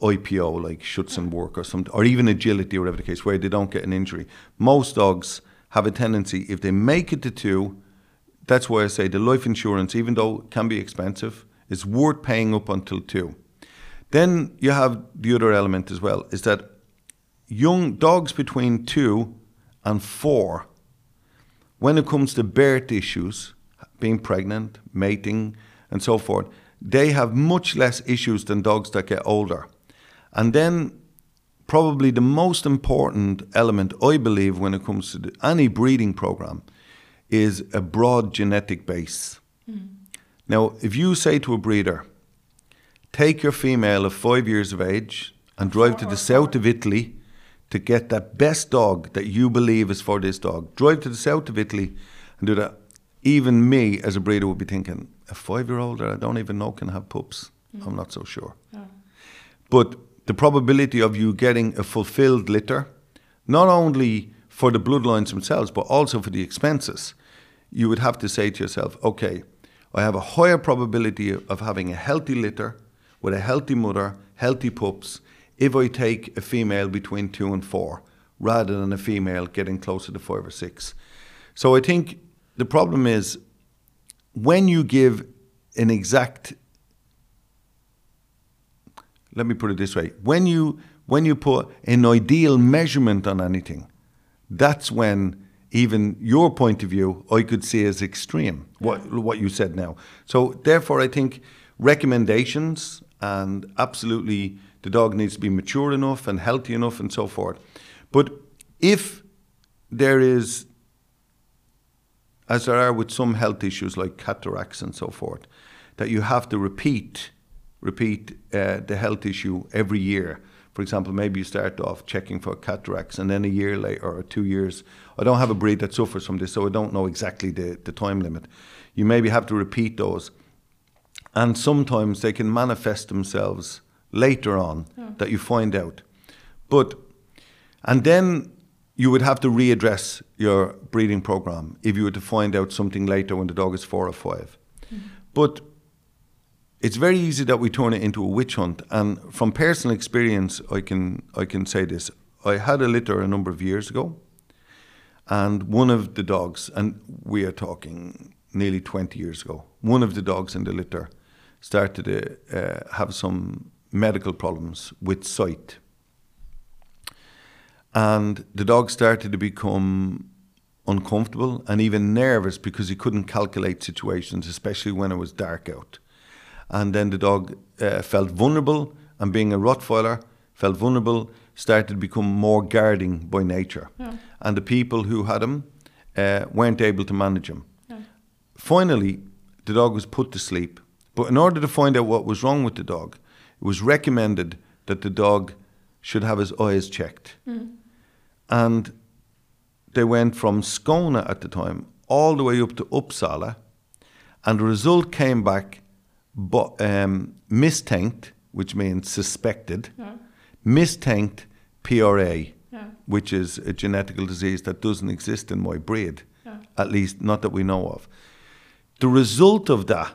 IPO like Schutzhund work or something, or even agility or whatever the case, where they don't get an injury. Most dogs have a tendency, if they make it to two, that's why I say the life insurance, even though it can be expensive, is worth paying up until two. Then you have the other element as well, is that young dogs between two and four, when it comes to birth issues, being pregnant, mating, and so forth, they have much less issues than dogs that get older. And then, probably the most important element, I believe, when it comes to the, any breeding program, is a broad genetic base. Now, if you say to a breeder, take your female of five years of age and drive to the south of Italy to get that best dog that you believe is for this dog, drive to the south of Italy and do that. Even me, as a breeder, would be thinking, a five year old that I don't even know can have pups. Mm-hmm. I'm not so sure. Oh. But the probability of you getting a fulfilled litter, not only for the bloodlines themselves, but also for the expenses, you would have to say to yourself, okay, I have a higher probability of having a healthy litter with a healthy mother, healthy pups, if I take a female between two and four, rather than a female getting closer to five or six. So I think the problem is when you give an exact let me put it this way when you when you put an ideal measurement on anything that's when even your point of view i could see as extreme what what you said now so therefore i think recommendations and absolutely the dog needs to be mature enough and healthy enough and so forth but if there is as there are with some health issues like cataracts and so forth that you have to repeat repeat uh, the health issue every year. For example, maybe you start off checking for cataracts, and then a year later or two years. I don't have a breed that suffers from this, so I don't know exactly the, the time limit. You maybe have to repeat those, and sometimes they can manifest themselves later on that you find out. But and then you would have to readdress your breeding program if you were to find out something later when the dog is four or 5 But it's very easy that we turn it into a witch hunt. And from personal experience, I can I can say this: I had a litter a number of years ago, and one of the dogs, and we are talking nearly twenty years ago, one of the dogs in the litter started to uh, have some medical problems with sight, and the dog started to become uncomfortable and even nervous because he couldn't calculate situations, especially when it was dark out and then the dog uh, felt vulnerable, and being a Rottweiler, felt vulnerable, started to become more guarding by nature. Yeah. And the people who had him uh, weren't able to manage him. Yeah. Finally, the dog was put to sleep. But in order to find out what was wrong with the dog, it was recommended that the dog should have his eyes checked. And they went from Skåne at the time all the way up to Uppsala, and the result came back but um, misstänkt, which means suspected, Yeah. misstänkt PRA, Yeah. which is a genetical disease that doesn't exist in my breed, Yeah. at least not that we know of. The result of that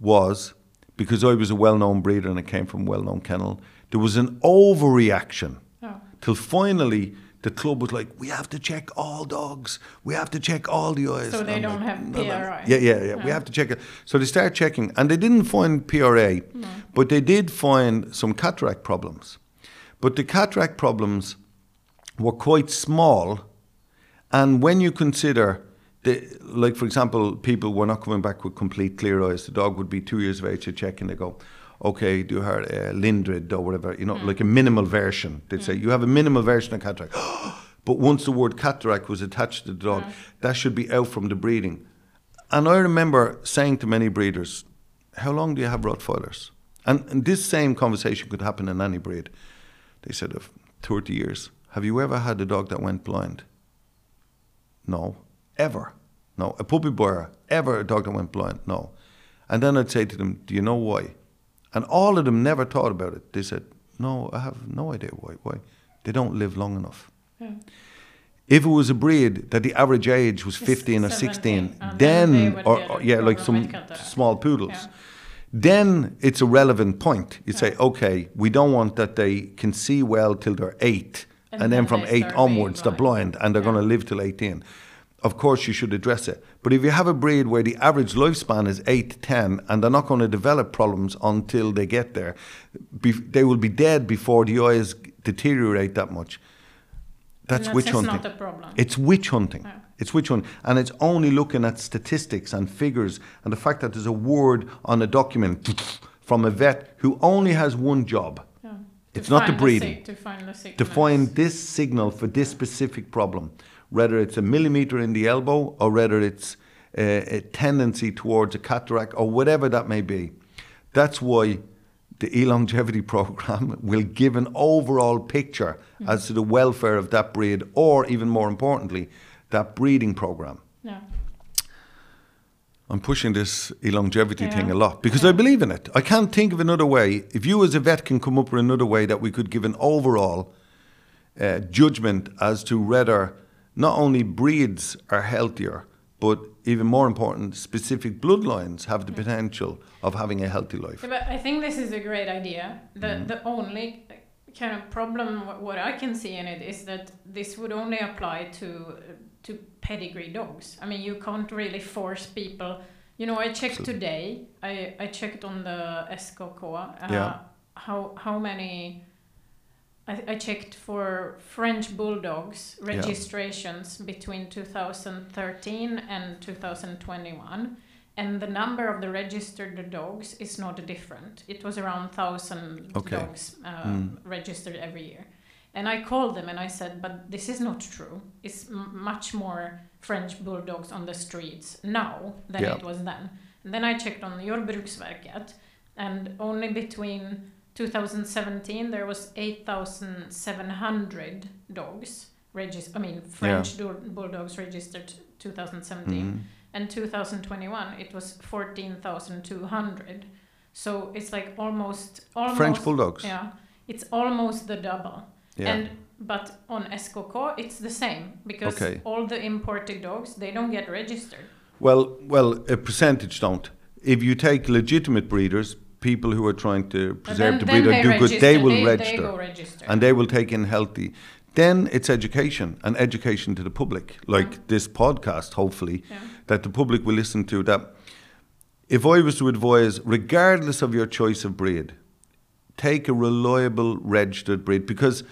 was because I was a well-known breeder and I came from a well-known kennel, there was an overreaction Yeah. till finally the club was like, we have to check all dogs. We have to check all the eyes. So they I'm don't like, have "No, no." PRA. Yeah, yeah, yeah, We oh. have to check it. So they start checking, and they didn't find PRA, but they did find some cataract problems. But the cataract problems were quite small, and when you consider the, like for example, people were not coming back with complete clear eyes. The dog would be two years of age to check, and they go, "Okay, do you have uh, Lindrig or whatever?" You know, like a minimal version. They'd say, "You have a minimal version of cataract." but once the word cataract was attached to the dog, that should be out from the breeding. And I remember saying to many breeders, How long do you have Rottweilers? And, and this same conversation could happen in any breed. They said, Of 30 years. Have you ever had a dog that went blind? No. Ever. No. A puppy boy, ever a dog that went blind? No. And then I'd say to them, Do you know why? And all of them never thought about it. They said, No, I have no idea why. Why? They don't live long enough. Yeah. If it was a breed that the average age was It's 15 or 16, then or, or- yeah, like some small poodles, Yeah. then it's a relevant point. You say, okay, we don't want that they can see well till they're eight, and, And then, then from eight onwards they're blind. blind and they're Yeah. going to live till 18. Of course, you should address it. But if you have a breed where the average lifespan is 8 to 10 and they're not going to develop problems until they get there, be- they will be dead before the eyes deteriorate that much. That's And witch hunting. not a problem. It's witch hunting. Yeah. It's witch hunting. And it's only looking at statistics and figures and the fact that there's a word on a document from a vet who only has one job oh. Yeah. It's To not the breeding. sick- to find the to find this signal for this specific problem, whether it's a millimeter in the elbow or whether it's a, a tendency towards a cataract or whatever that may be. That's why the e-longevity program will give an overall picture as to the welfare of that breed or even more importantly, that breeding program. Yeah. I'm pushing this e-longevity Yeah. thing a lot because Yeah. I believe in it. I can't think of another way. If you, as a vet, can come up with another way that we could give an overall uh, judgment as to whether not only breeds are healthier, but even more important, specific bloodlines have the potential of having a healthy life. Yeah, but I think this is a great idea. The Mm-hmm. the only kind of problem what I can see in it is that this would only apply to to pedigree dogs. I mean, you can't really force people. You know, I checked today. I I checked on the SKK. Uh, Yeah. How how many? I, I checked for French bulldogs registrations between 2013 and 2021 and the number of the registered dogs is not different. It was around thousand Okay. dogs uh, Mm. registered every year. And I called them and I said, but this is not true. It's m- much more French bulldogs on the streets now than Yeah. it was then. And then I checked on the Jordbruksverket, and only between 2017 there was 8,700 dogs registered. I mean, French dul- bulldogs registered 2017 Mhm. and 2021 it was 14,200 so it's like almost almost French bulldogs. yeah it's almost the double Yeah. and but on SKK it's the same because Okay. all the imported dogs they don't get registered Well, well, a percentage don't. If you take legitimate breeders, people who are trying to preserve then- the breed or do good, they will they, register. they register and they will take in healthy. Then it's education and education to the public, like Yeah. this podcast, hopefully, yeah. that the public will listen to. That if I was to advise, regardless of your choice of breed, take a reliable registered breed because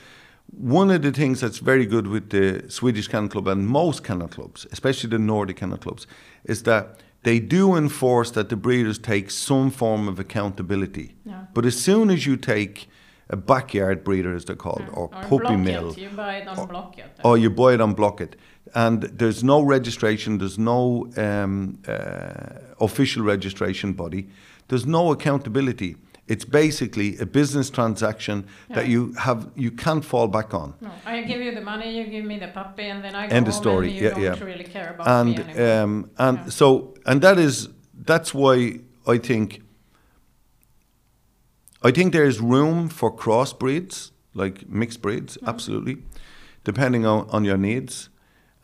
one of the things that's very good with the Swedish Kennel Club and most kennel clubs, especially the Nordic kennel clubs, is that they do enforce that the breeders take some form of accountability. Yeah. But as soon as you take a backyard breeder, as they're called, Yeah. or, or puppy mill, you buy it on or- Blocket or you buy it on Blocket, and there's no registration, there's no um, uh, official registration body, there's no accountability. It's basically a business transaction that you have you can't fall back on. no I give you the money you give me the puppy and then I go End home story. and you Yeah, don't yeah. really care about and me anymore um, and Yeah. so and that is that's why I think I think there is room for crossbreeds, like mixed breeds, Mm-hmm. absolutely, depending on, on your needs.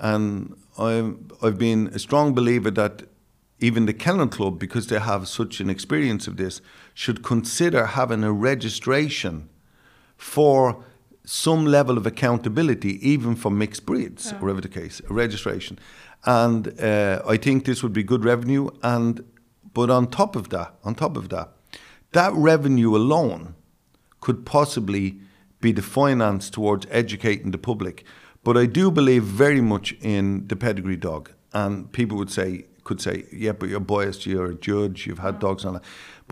And I'm, I've been a strong believer that even the Kennel Club, because they have such an experience of this, should consider having a registration for some level of accountability, even for mixed breeds, Yeah. whatever the case, a registration. And uh, I think this would be good revenue. And but on top of that, on top of that, that revenue alone could possibly be the finance towards educating the public. But I do believe very much in the pedigree dog. And people would say, could say, yeah, but you're biased, you're a judge, you've had dogs on it.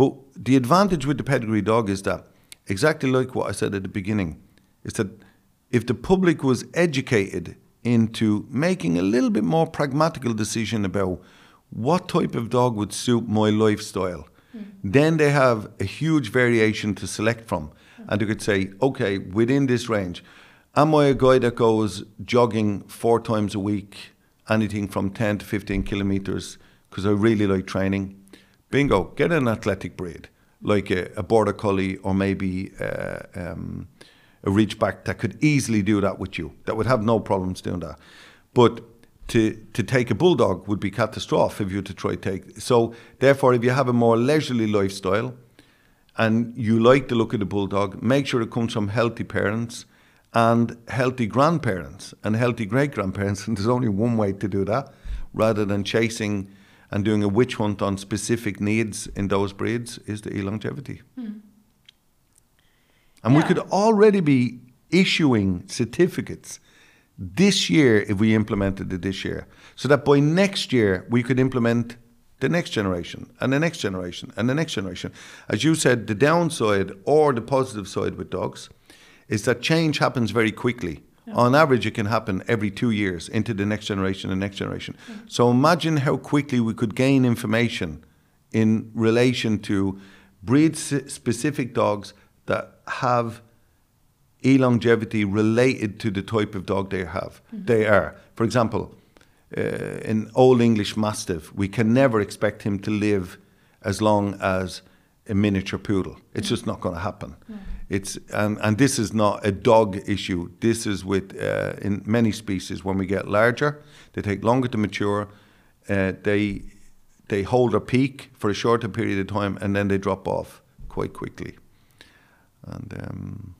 But the advantage with the pedigree dog is that, exactly like what I said at the beginning, is that if the public was educated into making a little bit more pragmatical decision about what type of dog would suit my lifestyle? Mm-hmm. Then they have a huge variation to select from. And they could say, okay, within this range, am I a guy that goes jogging four times a week, anything from 10 to 15 kilometers, because I really like training? Bingo, get an athletic breed, like a, a border collie or maybe uh, um, a ridgeback that could easily do that with you, that would have no problems doing that. But to, to take a bulldog would be catastrophic if you were to try to take. So therefore, if you have a more leisurely lifestyle and you like the look of the bulldog, make sure it comes from healthy parents and healthy grandparents and healthy great grandparents. And there's only one way to do that, rather than chasing and doing a witch hunt on specific needs in those breeds, is the e-longevity. Hmm. And we could already be issuing certificates this year if we implemented it this year. So that by next year we could implement the next generation and the next generation and the next generation. As you said, the downside or the positive side with dogs is that change happens very quickly. On average, it can happen every two years into the next generation and next generation. Mm-hmm. So imagine how quickly we could gain information in relation to breed specific dogs that have e-longevity related to the type of dog they have. Mm-hmm. They are. For example, uh, in Old English Mastiff, we can never expect him to live as long as a miniature poodle. It's mm. just not going to happen. It's and, and this is not a dog issue. This is with uh, in many species when we get larger, they take longer to mature. Uh, they they hold a peak for a shorter period of time and then they drop off quite quickly. And um,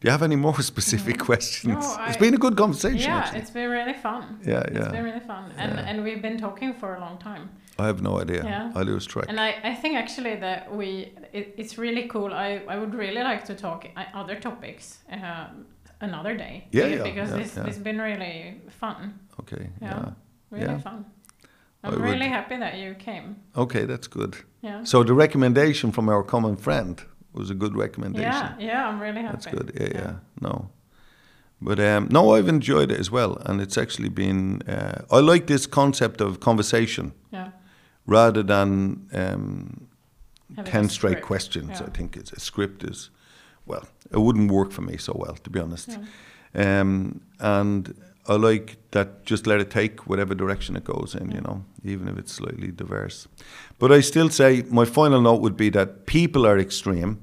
do you have any more specific questions? No, it's I- been a good conversation. Yeah, actually. it's been really fun. Yeah, yeah. It's been really fun. And Yeah. and we've been talking for a long time. I have no idea. Yeah. I lose track. And I, I think actually that we it, it's really cool. I, I would really like to talk other topics um, another day. Yeah, yeah, Because yeah, this yeah. it's been really fun. okay. Yeah. Really fun. I I'm would- really happy that you came. Okay, that's good. Yeah. So the recommendation from our common friend was a good recommendation. Yeah, yeah, I'm really happy. That's good. Yeah, yeah. No. But um, no, I've enjoyed it as well, and it's actually been. Uh, I like this concept of conversation Yeah. rather than um, ten straight questions. Yeah. I think it's, a script is, well, it wouldn't work for me so well, to be honest. Yeah. Um, and I like that just let it take whatever direction it goes in, you know, even if it's slightly diverse. But I still say my final note would be that people are extreme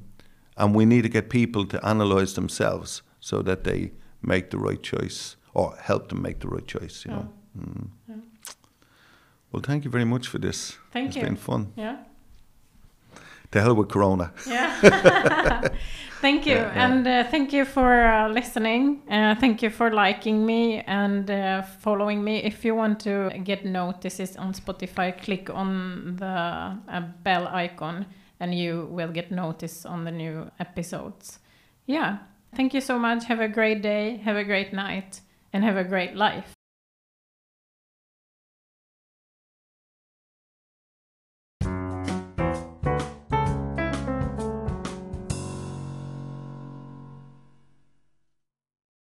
and we need to get people to analyze themselves so that they make the right choice or help them make the right choice, you know. Mm. Yeah. Well, thank you very much for this. Thank it's you. been fun. Yeah. To hell with Corona. Yeah. thank you. Yeah, yeah. And uh, thank you for uh, listening. Uh, thank you for liking me and uh, following me. If you want to get notices on Spotify, click on the uh, bell icon and you will get notice on the new episodes. Yeah. Thank you so much. Have a great day. Have a great night. And have a great life.